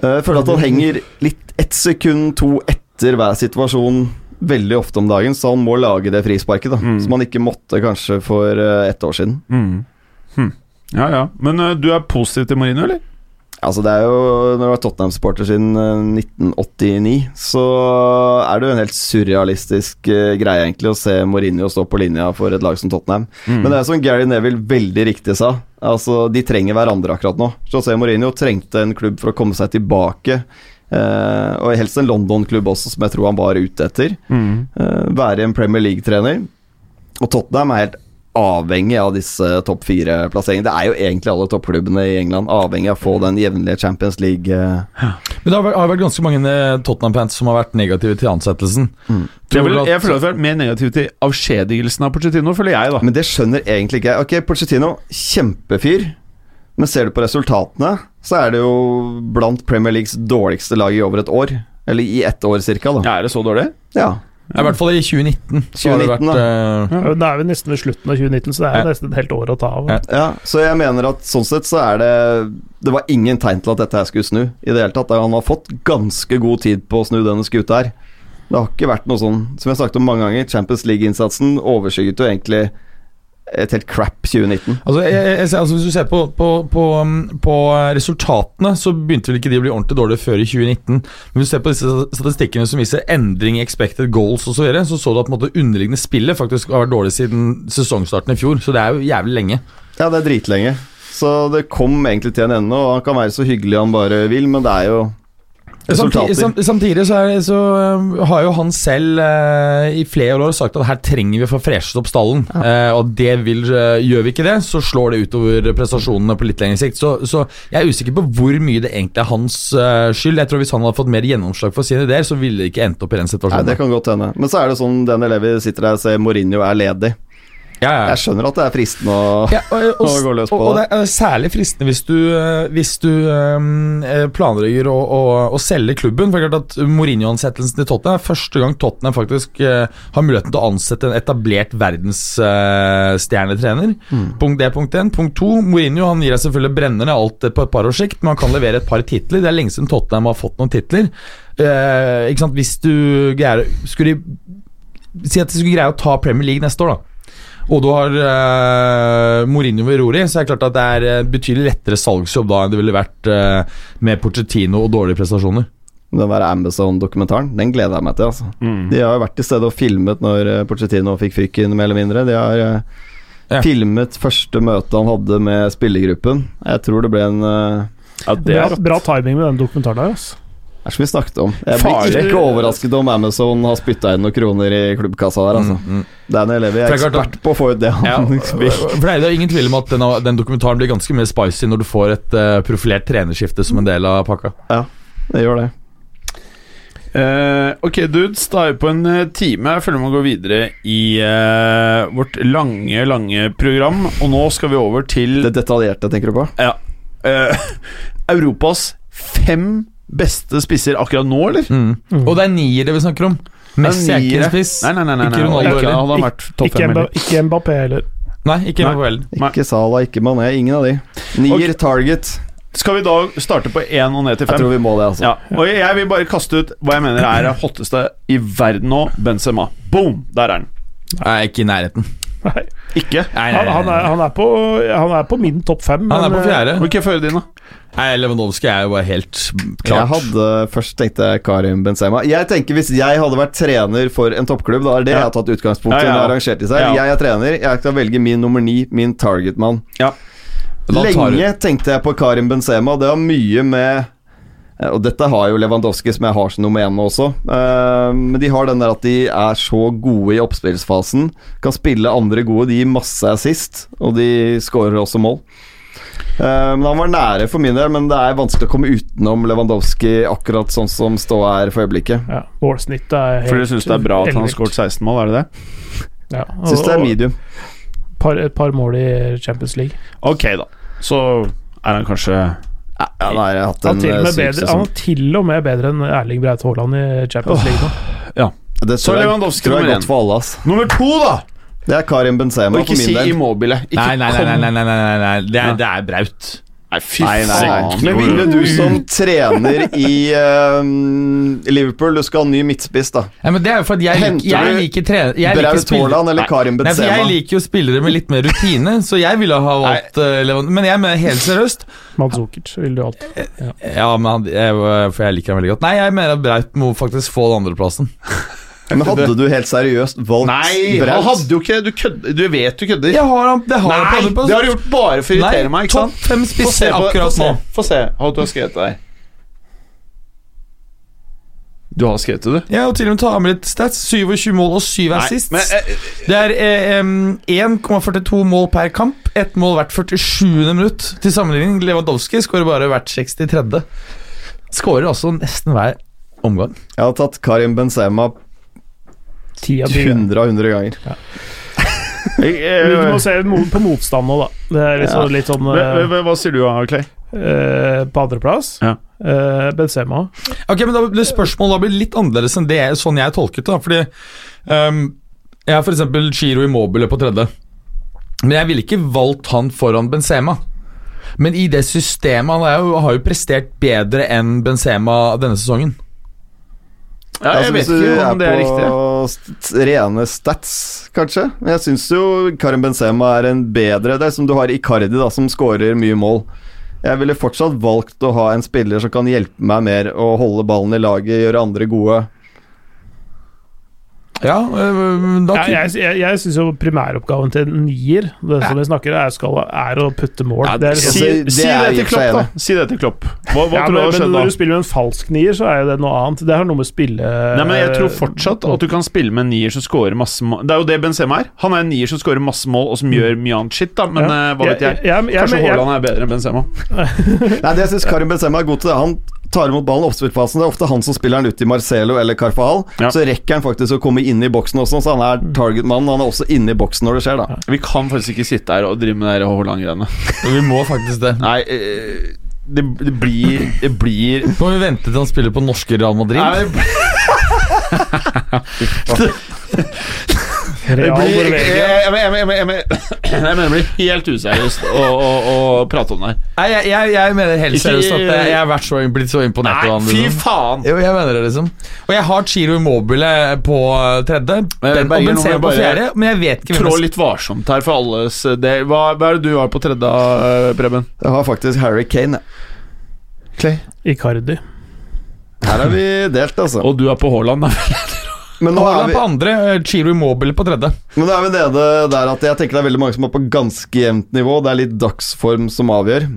Eh, Jeg føler at han henger litt ett sekund, to etter hver situasjon veldig ofte om dagen, så han må lage det frisparket, da. Mm. Som han ikke måtte kanskje for eh, ett år siden. Mm. Hm. Ja, ja. Men uh, du er positiv til Marino, eller? Altså Det er jo Når du er Tottenham-supporter siden eh, 1989, så er det jo en helt surrealistisk eh, greie egentlig å se Mourinho stå på linja for et lag som Tottenham. Mm. Men det er som Gary Neville veldig riktig sa. Altså De trenger hverandre akkurat nå. José Mourinho trengte en klubb for å komme seg tilbake. Eh, og helst en London-klubb også, som jeg tror han var ute etter. Mm. Eh, være en Premier League-trener. Og Tottenham er helt avhengig av disse topp fire-plasseringene. Det er jo egentlig alle toppklubbene i England avhengig av å få den jevnlige Champions League. eh, Men det har vært, ganske mange eh, Tottenham-fans som har vært negative til ansettelsen. Mm. Jeg, vil, jeg føler at vi er mer negativ til avskjedigelsen av Pochettino, føler jeg, da. Men det skjønner egentlig ikke jeg. Ok, Pochettino, kjempefyr. Men ser du på resultatene, så er det jo blant Premier Leagues dårligste lag i over et år. Eller i ett år cirka, da. Ja, er det så dårlig? Ja. I hvert fall i 2019. Så det 2019 vært da. Ja, Da er vi nesten ved slutten av 2019, så det er Ja. nesten et helt år å ta av. Ja. Ja, så jeg mener at sånn sett så er det Det var ingen tegn til at dette her skulle snu i det hele tatt. Han har fått ganske god tid på å snu denne skuta her. Det har ikke vært noe sånn Som jeg har sagt om mange ganger, Champions League-innsatsen overskygget jo egentlig et helt crap 2019. Altså, jeg, jeg, altså Hvis du ser på, på, på, um, på resultatene, så begynte vel ikke de å bli ordentlig dårlige før i 2019. Men hvis du ser på disse statistikkene som viser endring i expected goals osv., så, videre, så så du at måte, underliggende spillet faktisk har vært dårlig siden sesongstarten i fjor. Så det er jo jævlig lenge. Ja, det er dritlenge. Så det kom egentlig til en ende, og han kan være så hyggelig han bare vil, men det er jo resultater. Samtidig, samtidig så, er, så um, har jo han selv eh, i flere år sagt at her trenger vi å få freshet opp stallen. Eh, og det vil, eh, gjør vi ikke det, så slår det utover prestasjonene på litt lengre sikt. Så, så jeg er usikker på hvor mye det egentlig er hans uh, skyld. Jeg tror Hvis han hadde fått mer gjennomslag for sine ideer, så ville det ikke endt opp i den Nei, det kan godt hende. Men så er det sånn den eleven sitter der og ser Mourinho er ledig. Ja, ja. Jeg skjønner at det er fristende å Ja, og, Og gå løs på og, og det er særlig fristende hvis du, eh, hvis du um, planlegger å, å, å selge klubben. For det er klart at Mourinho-ansettelsen til Tottenham er første gang Tottenham faktisk uh, har muligheten til å ansette en etablert verdensstjernetrener. Punkt det, punkt én. Punkt to, Mourinho han gir deg selvfølgelig brennende alt på et par års sikt, men han kan levere et par titler. Det er lenge siden Tottenham har fått noen titler. Uh, ikke sant, Hvis du greier Skulle de Si at de skulle greie å ta Premier League neste år, da og du har uh, Mourinho ved roret, så er det klart at det er eh, betydelig lettere salgsjobb da enn det ville vært uh, med Porcettino og dårlige prestasjoner. Den der Amazon-dokumentaren, den gleder jeg meg til. altså. Mm. De har jo vært til stede og filmet når Porcettino fikk fyken, mer eller mindre. De har uh, Ja. filmet første møte han hadde med spillergruppen. Jeg tror det ble en Ja, det Bra, er bra timing med den dokumentaren der. Altså. Er som vi snakket om. Jeg blir Farlig. ikke overrasket om Amazon har spytta inn noen kroner i klubbkassa der, altså. Mm, mm. Daniel Levi er er ekspert på å få ut det han Ja, vil. det er, ingen tvil om at den, den dokumentaren blir ganske mer spicy når du får et uh, profilert trenerskifte som en del av pakka. Ja, Det gjør det. Uh, ok, dudes, da er vi på en eh, time. Jeg føler vi må gå videre i uh, vårt lange, lange program. Og nå skal vi over til Det detaljerte, tenker du på? eh, Europas fem beste spisser akkurat nå, eller? Mm. Og det er niere vi snakker om. Messi er ikke en spiss. Nei, nei, nei, nei, Ikke. Ronaldo Ikke, heller. han vært topp Ikke, fem, Mbappé heller. Nei, ikke Mbappé heller. Ikke Salah, ikke Mané, ingen av de. Nier, Target. Skal vi da starte på én og ned til Jeg tror vi må det, altså. Ja, og jeg vil bare kaste ut hva jeg mener er det hotteste i verden nå. Benzema. Boom! Der er han. Nei, ikke i nærheten. Nei. Ikke? Nei, nei, Han, nei, han, er, han, er på, han er på min topp fem. Han er på fjerde. Hvilke før din, da. Nei, Lewandowski er jo bare helt Jeg klart. hadde Først tenkte jeg Karim Benzema. Jeg tenker Hvis jeg hadde vært trener for en toppklubb, da er det Ja. jeg har tatt utgangspunkt i Ja, ja. jeg arrangert i seg Ja. Jeg er trener, jeg skal velge min nummer ni, min targetmann. Ja. Lenge tenkte jeg på Karim Benzema. Det har mye med Og dette har jo Lewandowski, som jeg har som nummer én nå også. Eh, Men de har den der at de er så gode i oppspillsfasen. Kan spille andre gode. De gir masse assist, og de skårer også mål. Eh, Men Han var nære for min del, men det er vanskelig å komme utenom Lewandowski akkurat sånn som ståa er for øyeblikket. Ja, Målsnittet er helt For du syns det er bra at han har skåret 16 mål, er det det? Ja, Syns det er medium. Par, et par mål i Champions League. Ok, da. Så er han kanskje Ja, han har hatt en eh, med syk bedre, sesong. han er til og med bedre enn Erling Braut Haaland i Champions League nå. Det tror jeg, tror jeg er godt for alle, ass. Nummer to, da! Det er Karim Benzema Og for ikke min si del. Immobile. Ikke Nei, nei, nei, nei, nei, nei, nei, nei. Det, er, det er Braut. Nei, fy Nei, nei, nei. Men ville du som trener i uh, Liverpool Du skal ha ny midtspiss, da. Ja, men det er jo fordi jeg, Henter lik, jeg liker trener... Jeg liker Braut Haaland eller Karim Benzema? Nei, jeg liker jo spillere med litt mer rutine, så jeg ville ha valgt uh, Men jeg mener helt seriøst Mandzukic vil du alltid. Ja, men han, jeg, For jeg liker ham veldig godt. Nei, jeg mener at Braut må faktisk få den andreplassen. Men hadde du helt seriøst valgt Nei, han hadde jo ikke Du, kødder, du vet du kødder. Jeg har han, det har jeg på Nei, det har du gjort bare for å irritere meg, ikke sant? Topp fem Få se, spisser akkurat nå. få se hva du har skrevet der. Du har skrevet det, du? Ja, og til og med ta med litt stats. 27 mål og 7 assists. men eh, Det er eh, 1,42 mål per kamp. Ett mål hvert 47. minutt. Til sammenligning, Lewandowski skårer bare hvert 63. Skårer altså nesten hver omgang. Jeg har tatt Karim Benzema Ti av ti. 100 av 100 ganger. jeg, eh, Men Du må se på motstand nå, da. Det er litt, Ja. så, litt sånn hva, hva, hva sier du, Clay? Uh, På andreplass Ja. Uh, Benzema. Ok, men da, blir Spørsmålet da blir litt annerledes enn det er sånn jeg tolket det. Fordi um, Jeg har f.eks. Giro Immobile på tredje. Men jeg ville ikke valgt han foran Benzema. Men i det systemet Han er jo, har jo prestert bedre enn Benzema denne sesongen. Ja, Altså, jeg vet ikke om det er riktig. på st rene stats, kanskje. Men jeg syns jo Karim Benzema er en bedre Det er som du har Icardi, da, som skårer mye mål. Jeg ville fortsatt valgt å ha en spiller som kan hjelpe meg mer å holde ballen i laget, gjøre andre gode. Ja, øh, da Ja, jeg jeg, jeg syns jo primæroppgaven til en nier, det som vi snakker er, skal, er å putte mål. Ja, det er liksom, si, Altså, det si det til Klopp, da. Si det til Klopp. Hva, hva ja, tror du har skjedd da? når du spiller med en falsk nier, så er jo det noe annet. Det har noe med spille... Nei, men Jeg tror fortsatt at du kan spille med en nier som scorer masse mål. Det er jo det Benzema er. Han er en nier som scorer masse mål, og som gjør mye annet shit, da. Men Ja. eh, hva vet jeg? Kanskje Haaland er bedre enn Benzema. Nei, det syns Karim Benzema er god til, han tar imot ballen i oppspillfasen. Det er ofte han som spiller den ut til Marcelo eller Carfahal. Ja. Så rekker han faktisk å komme inn i boksen også, så han er targetmannen. Han er også inne i boksen når det skjer, da. Vi kan faktisk ikke sitte her og drive med det der Haaland-greiene. Vi må faktisk det. Nei, eh, det, det blir Det blir Nå må vi vente til han spiller på norske Real Madrid. Nei, det blir- Real Norvegia. jeg, jeg, jeg, jeg, jeg, jeg mener det blir helt useriøst å, å, å prate om det her. Jeg, jeg, jeg mener helt Ikke- seriøst at jeg, jeg har vært så, blitt så imponert Nei, fy faen! Jo, jeg mener det, liksom. Og jeg har Chiro Immobile på eh, tredje. Den Ben, og Benzema på fjerde. Men jeg vet ikke hvem Trå litt varsomt her for alles del. Hva, hva er det du har på tredje, eh, Preben? Jeg har faktisk Harry Kane. Clay. Icardi. Her er vi delt, altså. Og du er på Haaland, da? Men nå, er Haaland vi, på andre, eh, Chiro Immobile på tredje. men nå er vi nede der at jeg tenker det er veldig mange som er på ganske jevnt nivå. Det er litt dagsform som avgjør.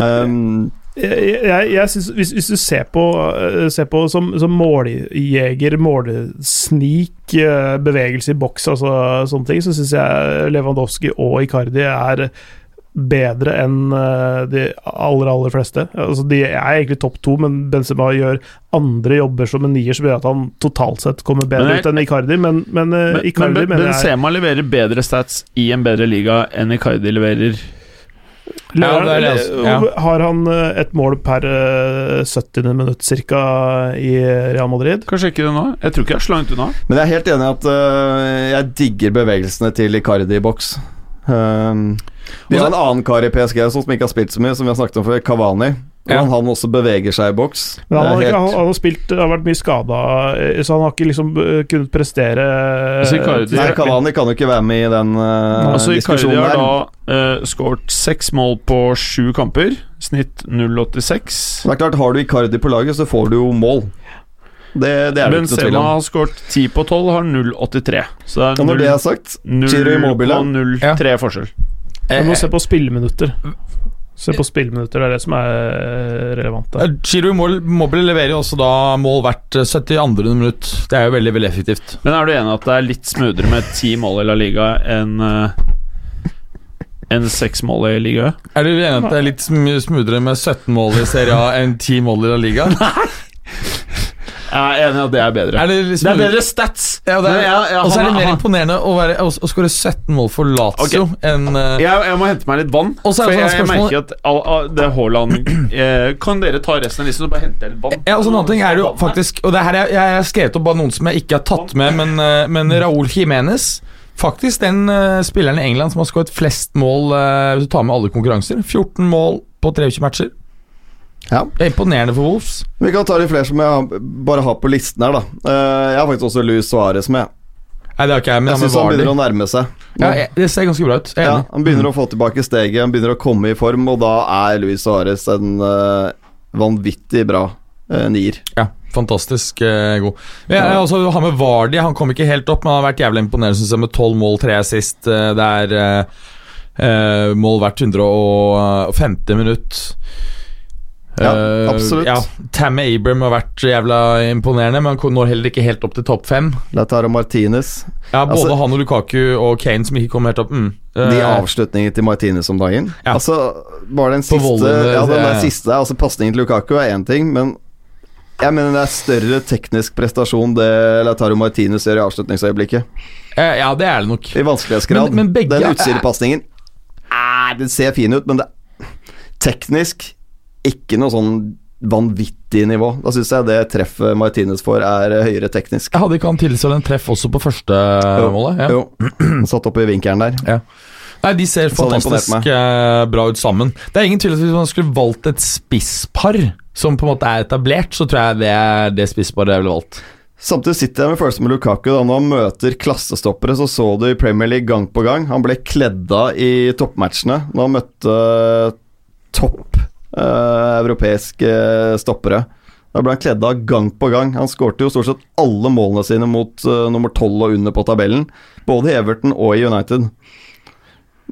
Um, Jeg, jeg, jeg synes, hvis, hvis du ser på, eh, ser på som, som måljeger, målesnik, eh, bevegelse i boks, altså sånne ting, så syns jeg Lewandowski og Icardi er bedre enn eh, de aller, aller fleste. Altså, de er egentlig topp to, men Benzema gjør andre jobber som en nier som gjør at han totalt sett kommer bedre Men jeg- ut enn Icardi, men, men, eh, Men, Icardi men mener jeg Benzema leverer bedre stats i en bedre liga enn Icardi leverer. Ja, det det, altså. Ja. Har han eh, et mål per eh, 70. minutt cirka i Real Madrid? Kanskje ikke det nå. Jeg tror ikke jeg er så langt unna. men jeg er helt enig i at uh, jeg digger bevegelsene til Icardi i boks. Um, vi har en annen kar i PSG som ikke har spilt så mye, som vi har snakket om før, Kavani. Og han også beveger seg i boks. Men han, har, han, han har spilt har vært mye skada, så han har ikke liksom eh, kunnet prestere Altså, Icardi- Nei, Kavani kan jo ikke være med i den uh, Altså Icardi diskusjonen har da uh, skåret seks mål på sju kamper. Snitt 0,86. Det er klart, Har du Icardi på laget, så får du jo mål. Det, det er det ikke noe tvil Benzema har skåret 10 på 12, har 0,83. Så det Og er når det er sagt, 0 Ciro og 0,3 forskjell. Du må se på spilleminutter. Se på spilleminutter, det er det som er eh, relevant. der. Eh, Chiro Immobile leverer jo også da mål hvert eh, 72. minutt. Det er jo veldig veldig effektivt. Men er du enig at det er litt smoothere med ti mål i La Liga enn enn seks mål i Liga? Er du enig at det er litt sm- smoothere med 17 mål i Serie A enn 10 mål i La Liga? Jeg er enig i at det er bedre. Er det, det er bedre stats! Ja, jeg- jeg- og så er det mer imponerende å, være, å, å skåre 17 mål for Lazio enn uh, Jeg, jeg må hente meg litt vann. Er For jeg, jeg merker at all, all, det Haaland eh, Kan dere ta resten av listen og bare hente litt vann? Ja, og så en annen ting er det jo faktisk Og det her er, jeg har skrevet opp bare noen som jeg ikke har tatt med, men, eh, men Raúl Jiménez Faktisk den uh, spilleren i England som har skåret flest mål uh, hvis du tar med alle konkurranser. 14 mål på 23 matcher. Ja. Det er imponerende for Wolfs. Vi kan ta de flere som jeg bare har på listen her, da. Eh, jeg har faktisk også Luis Suárez med. Nei, det har ikke jeg, men Jeg han syns han begynner å nærme seg. Ja, det ser ganske bra ut. Ja, han begynner å få tilbake steget, han begynner å komme i form, og da er Luis Suárez en uh, vanvittig bra uh, nier. Ja, fantastisk eh, god. Jeg, jeg også har med Vardy. Han kom ikke helt opp, men han har vært jævlig imponerende synes jeg, med 12 mål, 3 assist. Eh, det er eh, mål hvert 150 minutt. Ja, Eh, absolutt. Ja, Tammy Abram har vært jævla imponerende, men han når heller ikke helt opp til topp fem. Lautaro Martinez. Ja, Både Altså- han og Lukaku og Kane som ikke kom helt opp. Mm. De Eh, avslutningene til Martinez om dagen. Ja. Altså, bare den siste volden, Ja, den der siste Altså, pasningen til Lukaku er én ting, men jeg mener det er større teknisk prestasjon det Lautaro Martinez gjør i avslutningsøyeblikket. Uh, ja, det er det nok. I vanskelighetsgrad. Men- men begge den er- utsidepasningen eh, Den ser fin ut, men det teknisk ikke noe sånn vanvittig nivå. Da syns jeg det treffet Martinez får, er høyere teknisk. Jeg hadde ikke han tilsvarende en treff også på første Jo, målet? Ja. Jo, satt opp i vinkelen der. Nei, de ser fantastisk eh, bra ut sammen. Det er ingen tvil at Hvis man skulle valgt et spisspar som på en måte er etablert, så tror jeg det er det spissparet jeg ville valgt. Samtidig sitter jeg med følelsen med Lukaku. da Når han møter klassestoppere, så så du i Premier League gang på gang. Han ble kledd av i toppmatchene når han møtte topp eh, europeiske stoppere. Da ble han kledd av gang på gang. Han skårte jo stort sett alle målene sine mot uh, nummer 12 og under på tabellen, både i Everton og i United.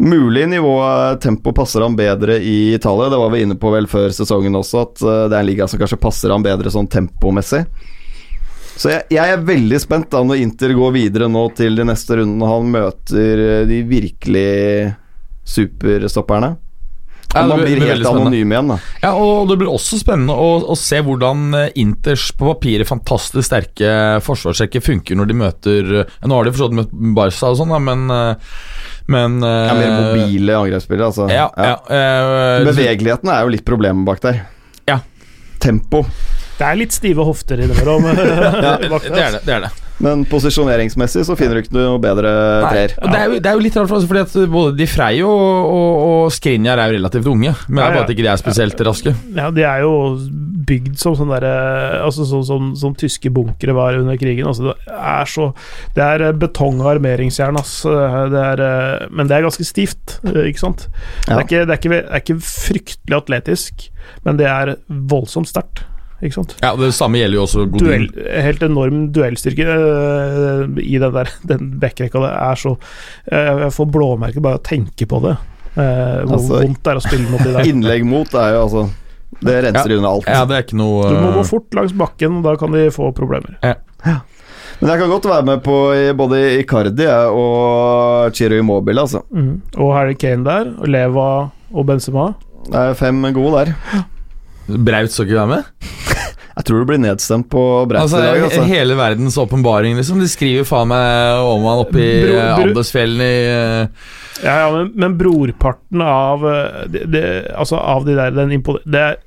Mulig nivå eh, tempo passer han bedre i Italia, det var vi inne på vel før sesongen også, at uh, det er en liga som kanskje passer han bedre sånn tempomessig. Så jeg, jeg er veldig spent da når Inter går videre nå til de neste rundene. Han møter de virkelig superstopperne. Ja, Og man blir helt anonym igjen, da. Ja, og det blir også spennende å, å se hvordan eh, Inters på papiret fantastisk sterke forsvarsrekke funker når de møter eh, Nå har de for så vidt møtt Barca og sånn, men eh, Men Ja, mer mobile angrepsspillere, altså. Ja, ja, ja. Bevegeligheten er jo litt problemet bak der. Ja. Tempo. Det er litt stive hofter innimellom. ja, det er det. det, er det. Men posisjoneringsmessig så finner du ikke noe bedre treer. Det, er jo, det er jo litt rart, for fordi at både de Frey og, og, og Skrinjar er jo relativt unge. Men det er bare at ikke de er spesielt raske. Ja, de er jo bygd som sånn derre Altså sånn som, som tyske bunkere var under krigen. Altså, det er så Det er eh, betong og armeringsjern, ass. Det er, eh, men det er ganske stivt, eh, ikke sant? Det, er ikke, det, er ikke, det er ikke fryktelig atletisk, men det er voldsomt sterkt, ikke sant? Ja, Det samme gjelder jo også Duell, helt enorm duellstyrke uh, i den der Den backrekka. Det er så uh, Jeg får blåmerker bare av å tenke på det. Uh, hvor Altså, vondt det er å spille mot de der. Innlegg mot er jo altså Det renser unna alt. Ja, det er ikke noe Du må gå fort langs bakken, da kan de få problemer. Men jeg kan godt være med på både Icardi og Chiro Immobile, altså. Mm. Og Harry Kane der, og Leva og Benzema. Det er fem gode der. Braut skal ikke være med? Jeg tror du blir nedstemt på brettet Altså, i dag, altså. Hele verdens åpenbaring, liksom. De skriver faen meg om han oppe i Andesfjellene i uh... Ja, ja, men, men brorparten av eh, det, det, Altså, av de der den impo- Det er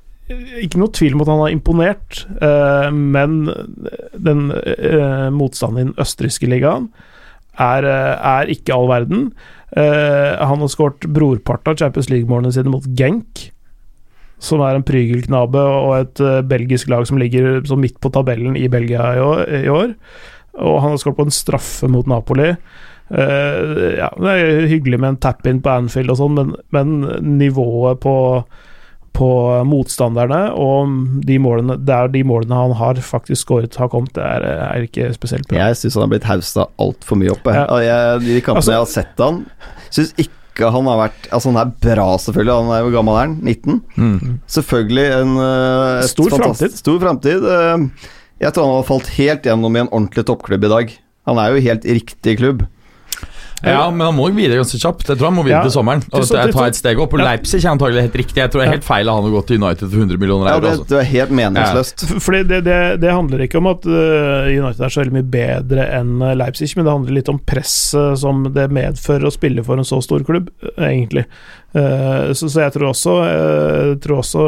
ikke noe tvil om at han har imponert, uh, men den uh, motstanden i den østerrikske ligaen er, er ikke all verden. Han har skåret brorparten av Champions League-målene sine mot Genk, som er en prygelknabe og et eh, belgisk lag som ligger midt på tabellen i Belgia i år. I år. Og han har skåret på en straffe mot Napoli. Uh, ja, det er hyggelig med en tap-in på Anfield og sånn, men, men nivået på, på motstanderne og de målene, det er de målene han har faktisk skåret, har kommet, det er, er ikke spesielt bra. Jeg syns han har blitt hausta altfor mye oppe. Ja. Jeg, de kampene Altså- jeg har sett han Syns ikke han har vært Altså, han er bra, selvfølgelig. Han er jo gammel er han? 19? mm. Selvfølgelig en eh, Stor framtid. Stor framtid. Eh, Jeg tror han har falt helt gjennom i en ordentlig toppklubb i dag. Han er jo helt riktig klubb. Ja, men han må videre ganske kjapt. Jeg tror han må videre Ja. til sommeren. Og Til så- ta et steg opp. Og Ja. Leipzig er antagelig helt riktig. Jeg tror det er helt feil av han å gå til United for 100 millioner Ja, det, altså. det er helt meningsløst. Ja. Fordi det, det, det handler ikke om at uh, United er så veldig mye bedre enn uh, Leipzig, men det handler litt om presset som det medfører å spille for en så stor klubb, uh, egentlig. Uh, så, så jeg tror også, uh, tror også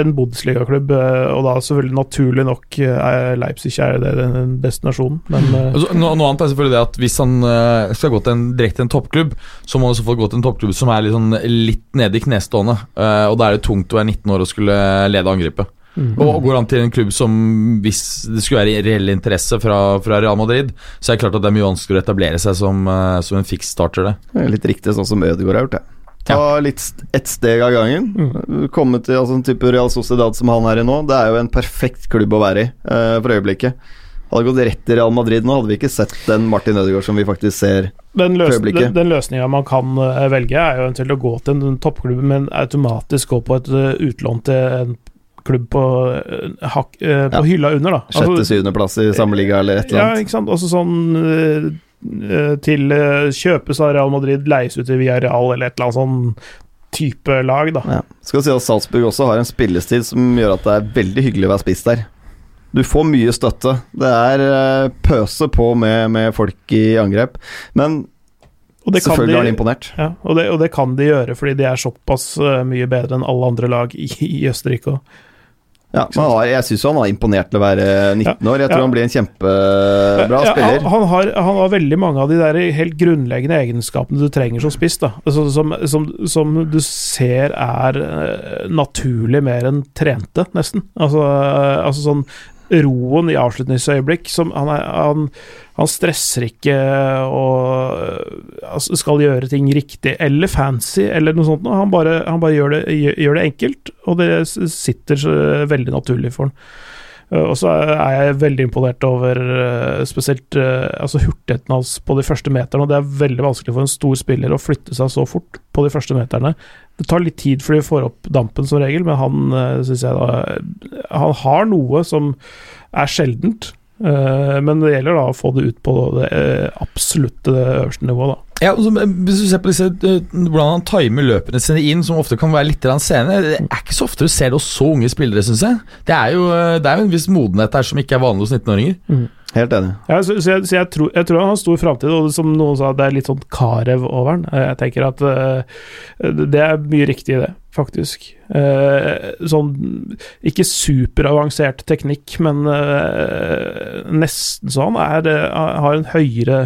en Bundesliga-klubb, uh, og da selvfølgelig naturlig nok er Leipzig er det den destinasjonen, men Altså, noe, noe annet er selvfølgelig det at hvis han eh, skal gå til en, direkte til en toppklubb, så må han i så fall gå til en toppklubb som er litt, sånn, litt nede i knestående. Eh, og da er det tungt å være 19 år og skulle lede angrepet. mm. Og går han til en klubb som, hvis det skulle være reell interesse fra, fra Real Madrid, så er det klart at det er mye vanskeligere å etablere seg som, eh, som en fiks starter, det. Det er Litt riktig sånn som Ødegaard har gjort, det. Ta litt st- ett steg av gangen. Komme til altså, en type Real Sociedad som han er i nå. Det er jo en perfekt klubb å være i eh, for øyeblikket. Hadde gått rett til Real Madrid nå, hadde vi ikke sett den Martin Ødegaard som vi faktisk ser. Den, løs, den, den løsninga man kan eh, velge, er jo eventuelt å gå til en, toppklubb, men automatisk gå på et eh, utlån til en klubb på, eh, hak, på Ja. hylla under, da. Altså, Sjette-syvendeplass i samme liga eller et eller Ja, ikke sant. Også sånn til eh, kjøpes av Real Madrid, leies ut til Villarreal eller et eller annet sånn type lag, da. Ja. Skal si at Salzburg også har en spillestil som gjør at det er veldig hyggelig å være spiss der. Du får mye støtte. Det er eh, pøse på med, med folk i angrep. Men Og det, kan selvfølgelig har han de, imponert. ja, og, det, og det kan de gjøre, fordi de er såpass eh, mye bedre enn alle andre lag i, i Østerrike. også. Ja, men har, jeg syns han var imponert til å være 19 år. Jeg tror Ja. han blir en kjempebra Ja, spiller. Han, har, han har veldig mange av de der helt grunnleggende egenskapene du trenger som spiss. da altså, som, som, som du ser er eh, naturlig mer enn trente, nesten. Altså, eh, altså sånn roen i avslutningsøyeblikk som han, er, han, han stresser ikke og eh, altså, skal gjøre ting riktig eller fancy eller noe sånt. Han bare, han bare gjør, det, gjør, det enkelt, og det sitter veldig naturlig for han. Uh, Og så er jeg veldig imponert over uh, spesielt uh, altså hurtigheten hans på de første meterne. og Det er veldig vanskelig for en stor spiller å flytte seg så fort på de første meterne. Det tar litt tid før de får opp dampen som regel, men han syns jeg da Han har noe som er sjeldent. Uh, men det gjelder da å få det ut på det uh, absolutte øverste nivået, da. Ja, så, eh, Hvis du ser på disse eh, hvordan han timer løpene sine inn, som ofte kan være litt sene Det er ikke så ofte du ser det hos så unge spillere, syns jeg. Det er jo eh, det er jo en viss modenhet der som ikke er vanlig hos 19-åringer. Helt enig. Ja, så, så, jeg, så jeg, tror, jeg tror han har stor framtid, og som noen sa, det er litt sånn Karev over han. Jeg tenker at uh, det er mye riktig i det, faktisk. Eh, sånn ikke superavansert teknikk, men eh, nesten så han er, eh, har en høyere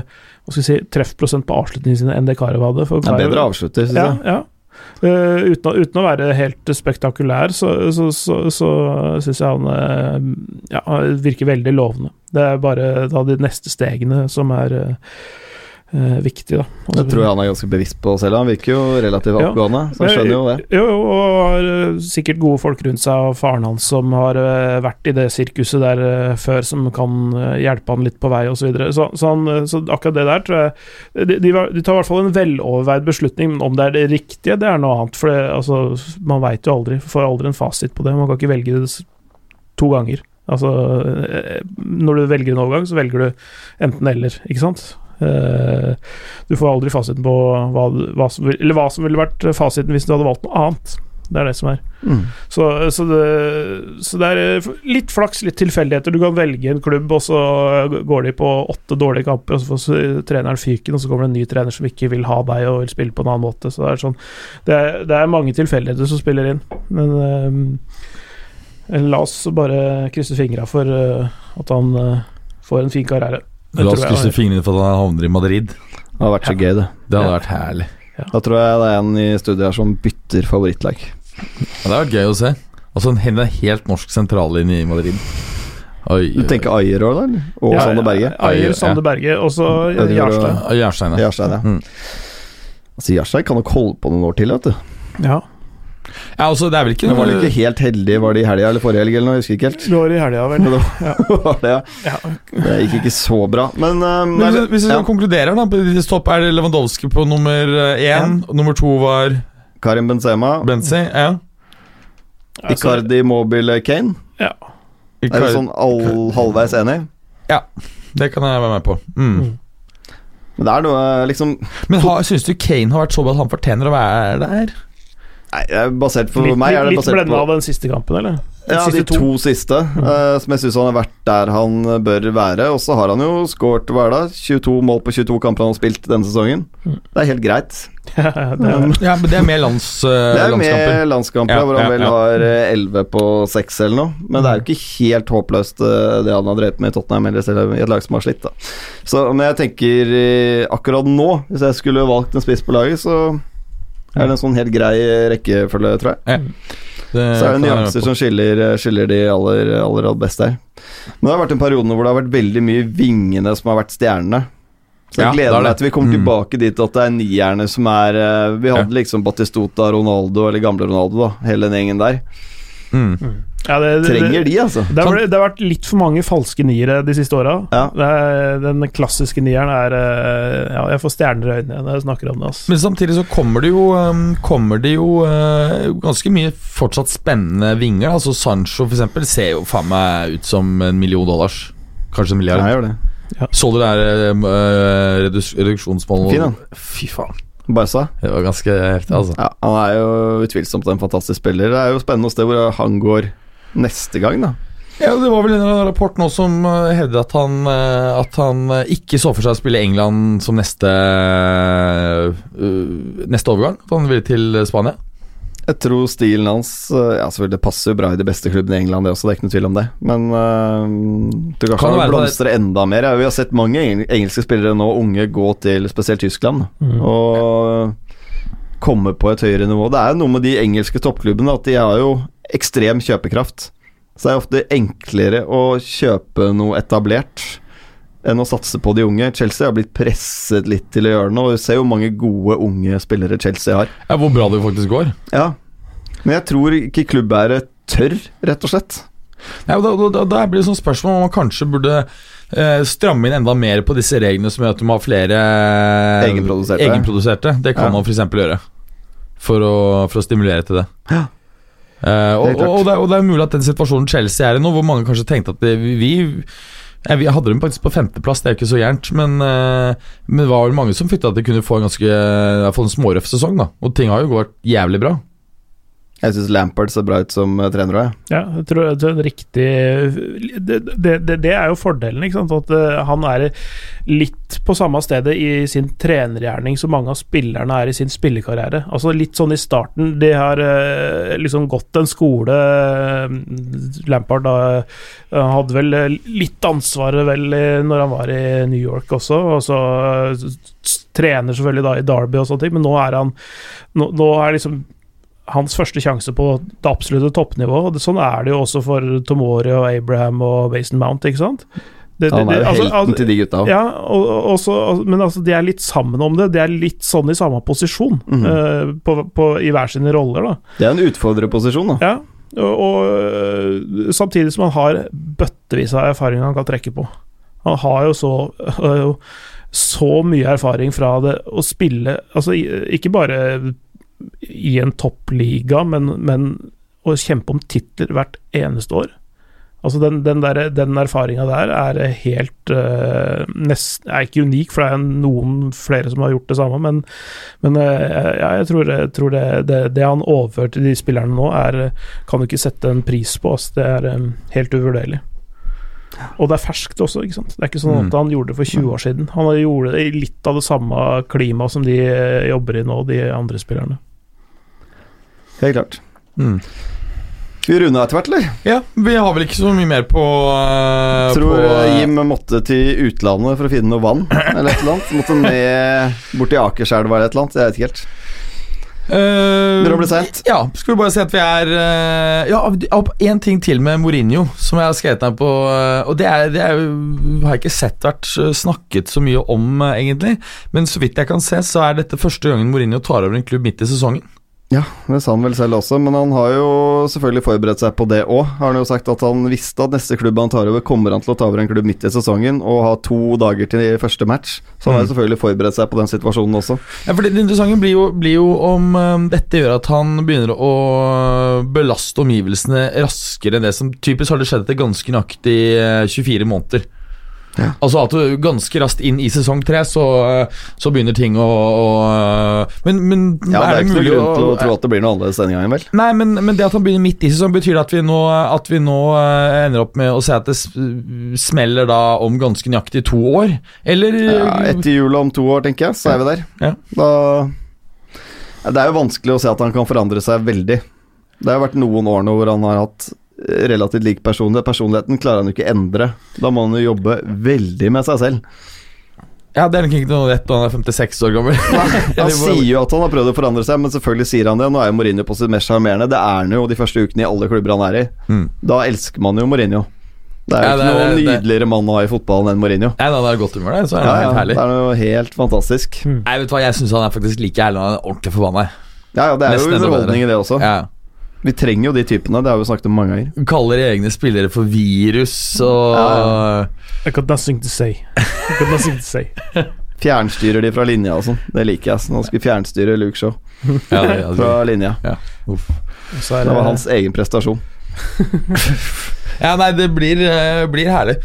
si, treffprosent på avslutningene sine enn det Karev hadde. For Karev, ja, bedre avslutter, syns ja, jeg. ja. Eh, uten, uten å være helt spektakulær, så, så, så, så syns jeg han eh, ja, virker veldig lovende. Det er bare da de neste stegene som er uh, viktig, da. Det tror jeg han er ganske bevisst på selv. Han virker jo relativt Ja. oppegående, så han skjønner jo det. Jo, og har eh, sikkert gode folk rundt seg, og faren hans som har eh, vært i det sirkuset der eh, før, som kan eh, hjelpe han litt på vei, osv. Så, videre. så, så, han, eh, så akkurat det der tror jeg de, de, de tar i hvert fall en veloverveid beslutning, men om det er det riktige, det er noe annet. For det, altså, man veit jo aldri, får aldri en fasit på det. Man kan ikke velge det to ganger. Altså, eh, når du velger en overgang, så velger du enten eller, ikke sant? Eh, Du får aldri fasiten på hva, hva, som, eller hva som ville vært fasiten hvis du hadde valgt noe annet. Det er det som er. Mm. Så, så, det, så det er eh, litt flaks, litt tilfeldigheter. Du kan velge en klubb, og så går de på åtte dårlige kamper, og så får treneren fyken, og så kommer det en ny trener som ikke vil ha deg og vil spille på en annen måte. Så det er sånn Det er, det er mange tilfeldigheter som spiller inn, men um, la oss bare krysse fingra for uh, at han uh, får en fin karriere. Det La oss krysse fingrene for at han havner i Madrid. Det hadde vært så gøy, det. Det hadde Ja. vært herlig. Da tror jeg det er en i studiet her som bytter favorittlag. Ja, det hadde vært gøy å se. Altså en, helt norsk sentrallinje i Madrid. Oi, Du tenker Ayer òg, da? eller? Og Ja, Sander Berge? Ayer, Sande Berge, og så Jarstein. Jarstein, ja. Jarstein, ja. Mm. Altså, Jarstein kan nok holde på noen år til, vet du. Ja. Ja, altså det er vel ikke Men var de ikke helt heldige, var det i helga eller forrige helg eller noe? Jeg husker ikke helt. Det var i helga, vel. Det var det, ja. Ja. Det gikk ikke så bra, men, um, Men hvis, hvis vi ja. konkluderer, da på topp er det Lewandowski på nummer én. Ja. Nummer to var Karim Benzema, Benzi. Ja. Altså, Icardi, Mobile, Kane. ja. Er du sånn all, halvveis enig? Ja, Det kan jeg være med på. Mm. Mm. Men det er noe liksom Men syns du Kane har vært så bra at han fortjener å være der? Nei, det er basert på Litt, meg er det litt blenda av den siste kampen, eller? Den Ja, de to, to, siste, eh, som jeg syns han har vært der han bør være. Og så har han jo skåret hva er det, 22 mål på 22 kamper han har spilt denne sesongen. Mm. Det er helt greit. det er, Ja, men Det er mer lands, uh, Det er landskamper. med landskamper, Ja, hvor han ja, vel ja. har eh, 11 på 6 eller noe. Men det er jo ikke helt håpløst uh, det han har drevet med i Tottenham, eller selv i et lag som har slitt. da Så Men jeg tenker eh, akkurat nå, hvis jeg skulle valgt en spiss på laget, så er det en sånn helt grei rekkefølge, tror jeg. Det Så er det nyanser som skiller, skiller de aller, aller, aller beste her. Men det har vært en periode hvor det har vært veldig mye vingene som har vært stjernene. Så jeg Ja, gleder er meg til vi kommer Mm. tilbake dit at det er nierne som er eh, Vi hadde liksom Batistota, Ronaldo eller gamle Ronaldo, da. Hele den gjengen der. Mm. Ja, det, det, Trenger de, altså. Det har, det har vært litt for mange falske niere de siste åra. Ja. Den klassiske nieren er eh, Ja, jeg får stjerner i øynene når jeg snakker om det. Altså. Men samtidig så kommer det jo um, Kommer det jo uh, ganske mye fortsatt spennende vinger. Altså Sancho for eksempel ser jo faen meg ut som en million dollars. Kanskje en milliard. Jeg gjør det. Så du det der uh, reduksjonsmålet? Fin, han. Fy faen. Barca. Det var ganske heftig, altså. Ja, han er jo utvilsomt en fantastisk spiller. Det er jo spennende å se hvor han går neste gang, da. Ja, Det var vel en rapport nå som uh, hevdet at han, uh, at han uh, ikke så for seg å spille England som neste uh, Neste overgang. At han ville til Spania. Jeg tror stilen hans eh, Ja, selvfølgelig, det passer jo bra i de beste klubbene i England, det også, det er ikke noe tvil om det. Men uh, du Kan kanskje det han enda mer. Ja, vi har sett mange engelske spillere nå, unge, gå til spesielt Tyskland. Mm. Og komme på et høyere nivå. Det er jo noe med de engelske toppklubbene at de har jo ekstrem kjøpekraft. Så er det ofte enklere å kjøpe noe etablert enn å satse på de unge. Chelsea har blitt presset litt til å gjøre og Vi ser jo mange gode unge spillere Chelsea har. Ja, Hvor bra det faktisk går. Ja, men jeg tror ikke klubbæret tør, rett og slett. Ja, da, da, da blir det sånn spørsmål om man kanskje burde eh, stramme inn enda mer på disse reglene som gjør at du må ha flere eh, Egenproduserte. egenproduserte. Det kan Ja. man f.eks. gjøre. For å, for å stimulere til det. Ja. Eh, og, det og, det og det er mulig at den situasjonen Chelsea er i nå, hvor mange kanskje tenkte at det, vi Ja, vi hadde dem faktisk på femteplass, det er jo ikke så gærent. Men, eh, men det var vel mange som frykta at de kunne få en ganske få en smårøff sesong. da Og ting har jo gått jævlig bra. Jeg syns Lampard ser bra ut som eh, trener òg, jeg. Ja, jeg tror er en riktig det, det, det, er jo fordelen, ikke sant. At eh, han er litt på samme stedet i sin trenergjerning som mange av spillerne er i sin spillekarriere. Altså litt sånn i starten. De har eh, liksom gått en skole Lampard da hadde vel litt ansvaret vel når han var i New York også, og så trener selvfølgelig da i Derby og sånne ting, men nå er han Nå, nå er liksom hans første sjanse på det absolutte toppnivået. Sånn er det jo også for Tomori og Abraham og Bason Mount, ikke sant? Det- Han det- er jo altså- helten altså- til de gutta. Ja, og, og så, men altså, de er litt sammen om det. De er litt sånn i samme posisjon, mm -hmm. uh, på, på, i hver sine roller, da. Det er en utfordrerposisjon, da. Ja, og, og øh, samtidig som han har bøttevis av erfaring han kan trekke på. Han har jo så, uh, så mye erfaring fra det å spille Altså ikke bare i en toppliga, men, men å kjempe om titler hvert eneste år. Altså Den, den, der- den erfaringa der er helt uh, nest, Er ikke unik, for det er noen flere som har gjort det samme, men, men uh, ja, jeg tror, jeg tror det, det, det han overfører til de spillerne nå, er kan du ikke sette en pris på. Altså, Det er um, helt uvurderlig. Og det er ferskt også, ikke sant. Det er ikke sånn Mm. at han gjorde det for 20 år siden. Han gjorde det i litt av det samme klimaet som de jobber i nå, de andre spillerne. Helt klart. Mm. Vi runder etter hvert, eller? Ja, vi har vel ikke så mye mer på uh, Tror på, uh, Jim måtte til utlandet for å finne noe vann, eller et eller annet. Måtte ned bort til Akerselva eller et eller annet. Jeg vet ikke helt. Uh, Begynner å bli seint. Ja, skal vi bare si at vi er uh, Ja, én ting til med Mourinho som jeg har skrevet ned på. Uh, og det, er, det er, har jeg ikke sett vært snakket så mye om, uh, egentlig. Men så vidt jeg kan se, så er dette første gangen Mourinho tar over en klubb midt i sesongen. Ja, det sa han vel selv også, men han har jo selvfølgelig forberedt seg på det òg. Har han jo sagt at han visste at neste klubb han tar over, kommer han til å ta over en klubb midt i sesongen og ha to dager til første match. Så han har jo selvfølgelig forberedt seg på den situasjonen også. Ja, for Det det interessante blir jo, blir jo om um, dette gjør at han begynner å belaste omgivelsene raskere enn det som typisk hadde skjedd etter ganske nøyaktig eh, 24 måneder. Altså at du ganske raskt inn i sesong tre, så, så begynner ting å, å Men, men Ja, Det er ikke mulig grunn til å å tro at det blir noe annerledes denne gangen, vel. Nei, men, men det at han begynner midt i sesong, betyr at vi nå, at vi nå eh, ender opp med å se at det smeller da om ganske nøyaktig to år? Eller Ja, etter jula om to år, tenker jeg, så er vi der. Ja. Da Det er jo vanskelig å se at han kan forandre seg veldig. Det har vært noen år nå hvor han har hatt relativt lik personlighet. Personligheten klarer han jo ikke endre. Da må han jo jobbe veldig med seg selv. Ja, det er nok ikke noe rett når han er 56 år gammel. Han sier jo at han har prøvd å forandre seg, men selvfølgelig sier han det. Nå er jo Mourinho på sitt mest sjarmerende. Det er han jo de første ukene i alle klubber han er i. Mm. Da elsker man jo Mourinho. Det er jo Ja, ikke det noen det- det- nydeligere mann å ha i fotballen enn Mourinho. Ja, da det er godt humør, det, så er det ja, helt herlig. det er noe helt fantastisk. Nei, vet hva, Jeg syns han er faktisk like ærlig når han er ordentlig forbanna. Ja, ja, det er Nesten jo underholdning i det også. Ja. Vi trenger jo de typene, det har vi snakket om mange ganger. Kaller egne spillere for virus og Ja, I got nothing to say. I got nothing to say. Fjernstyrer de fra linja og sånn. Det liker jeg. Så nå vi fjernstyre Luke Show Ja, det, ja, fra linja. ja. Er Det var hans egen prestasjon. ja, nei, det blir, uh, blir herlig.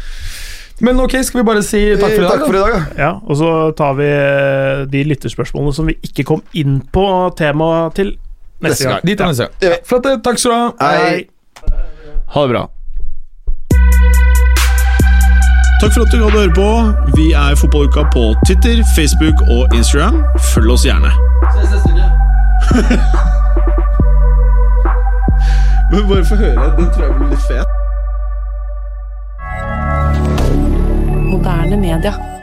Men ok, skal vi bare si takk for i dag? Takk for i dag, da. Ja, og så tar vi eh, de lytterspørsmålene som vi ikke kom inn på temaet til neste Neste gang. Dit er neste gang. Ja. Flotte. takk skal du ha. Hei. Ha det bra. Takk for at du hadde høre på. Vi er Fotballuka på Twitter, Facebook og Instagram. Følg oss gjerne. Men bare få høre. Den tror jeg blir litt fet. Moderne media.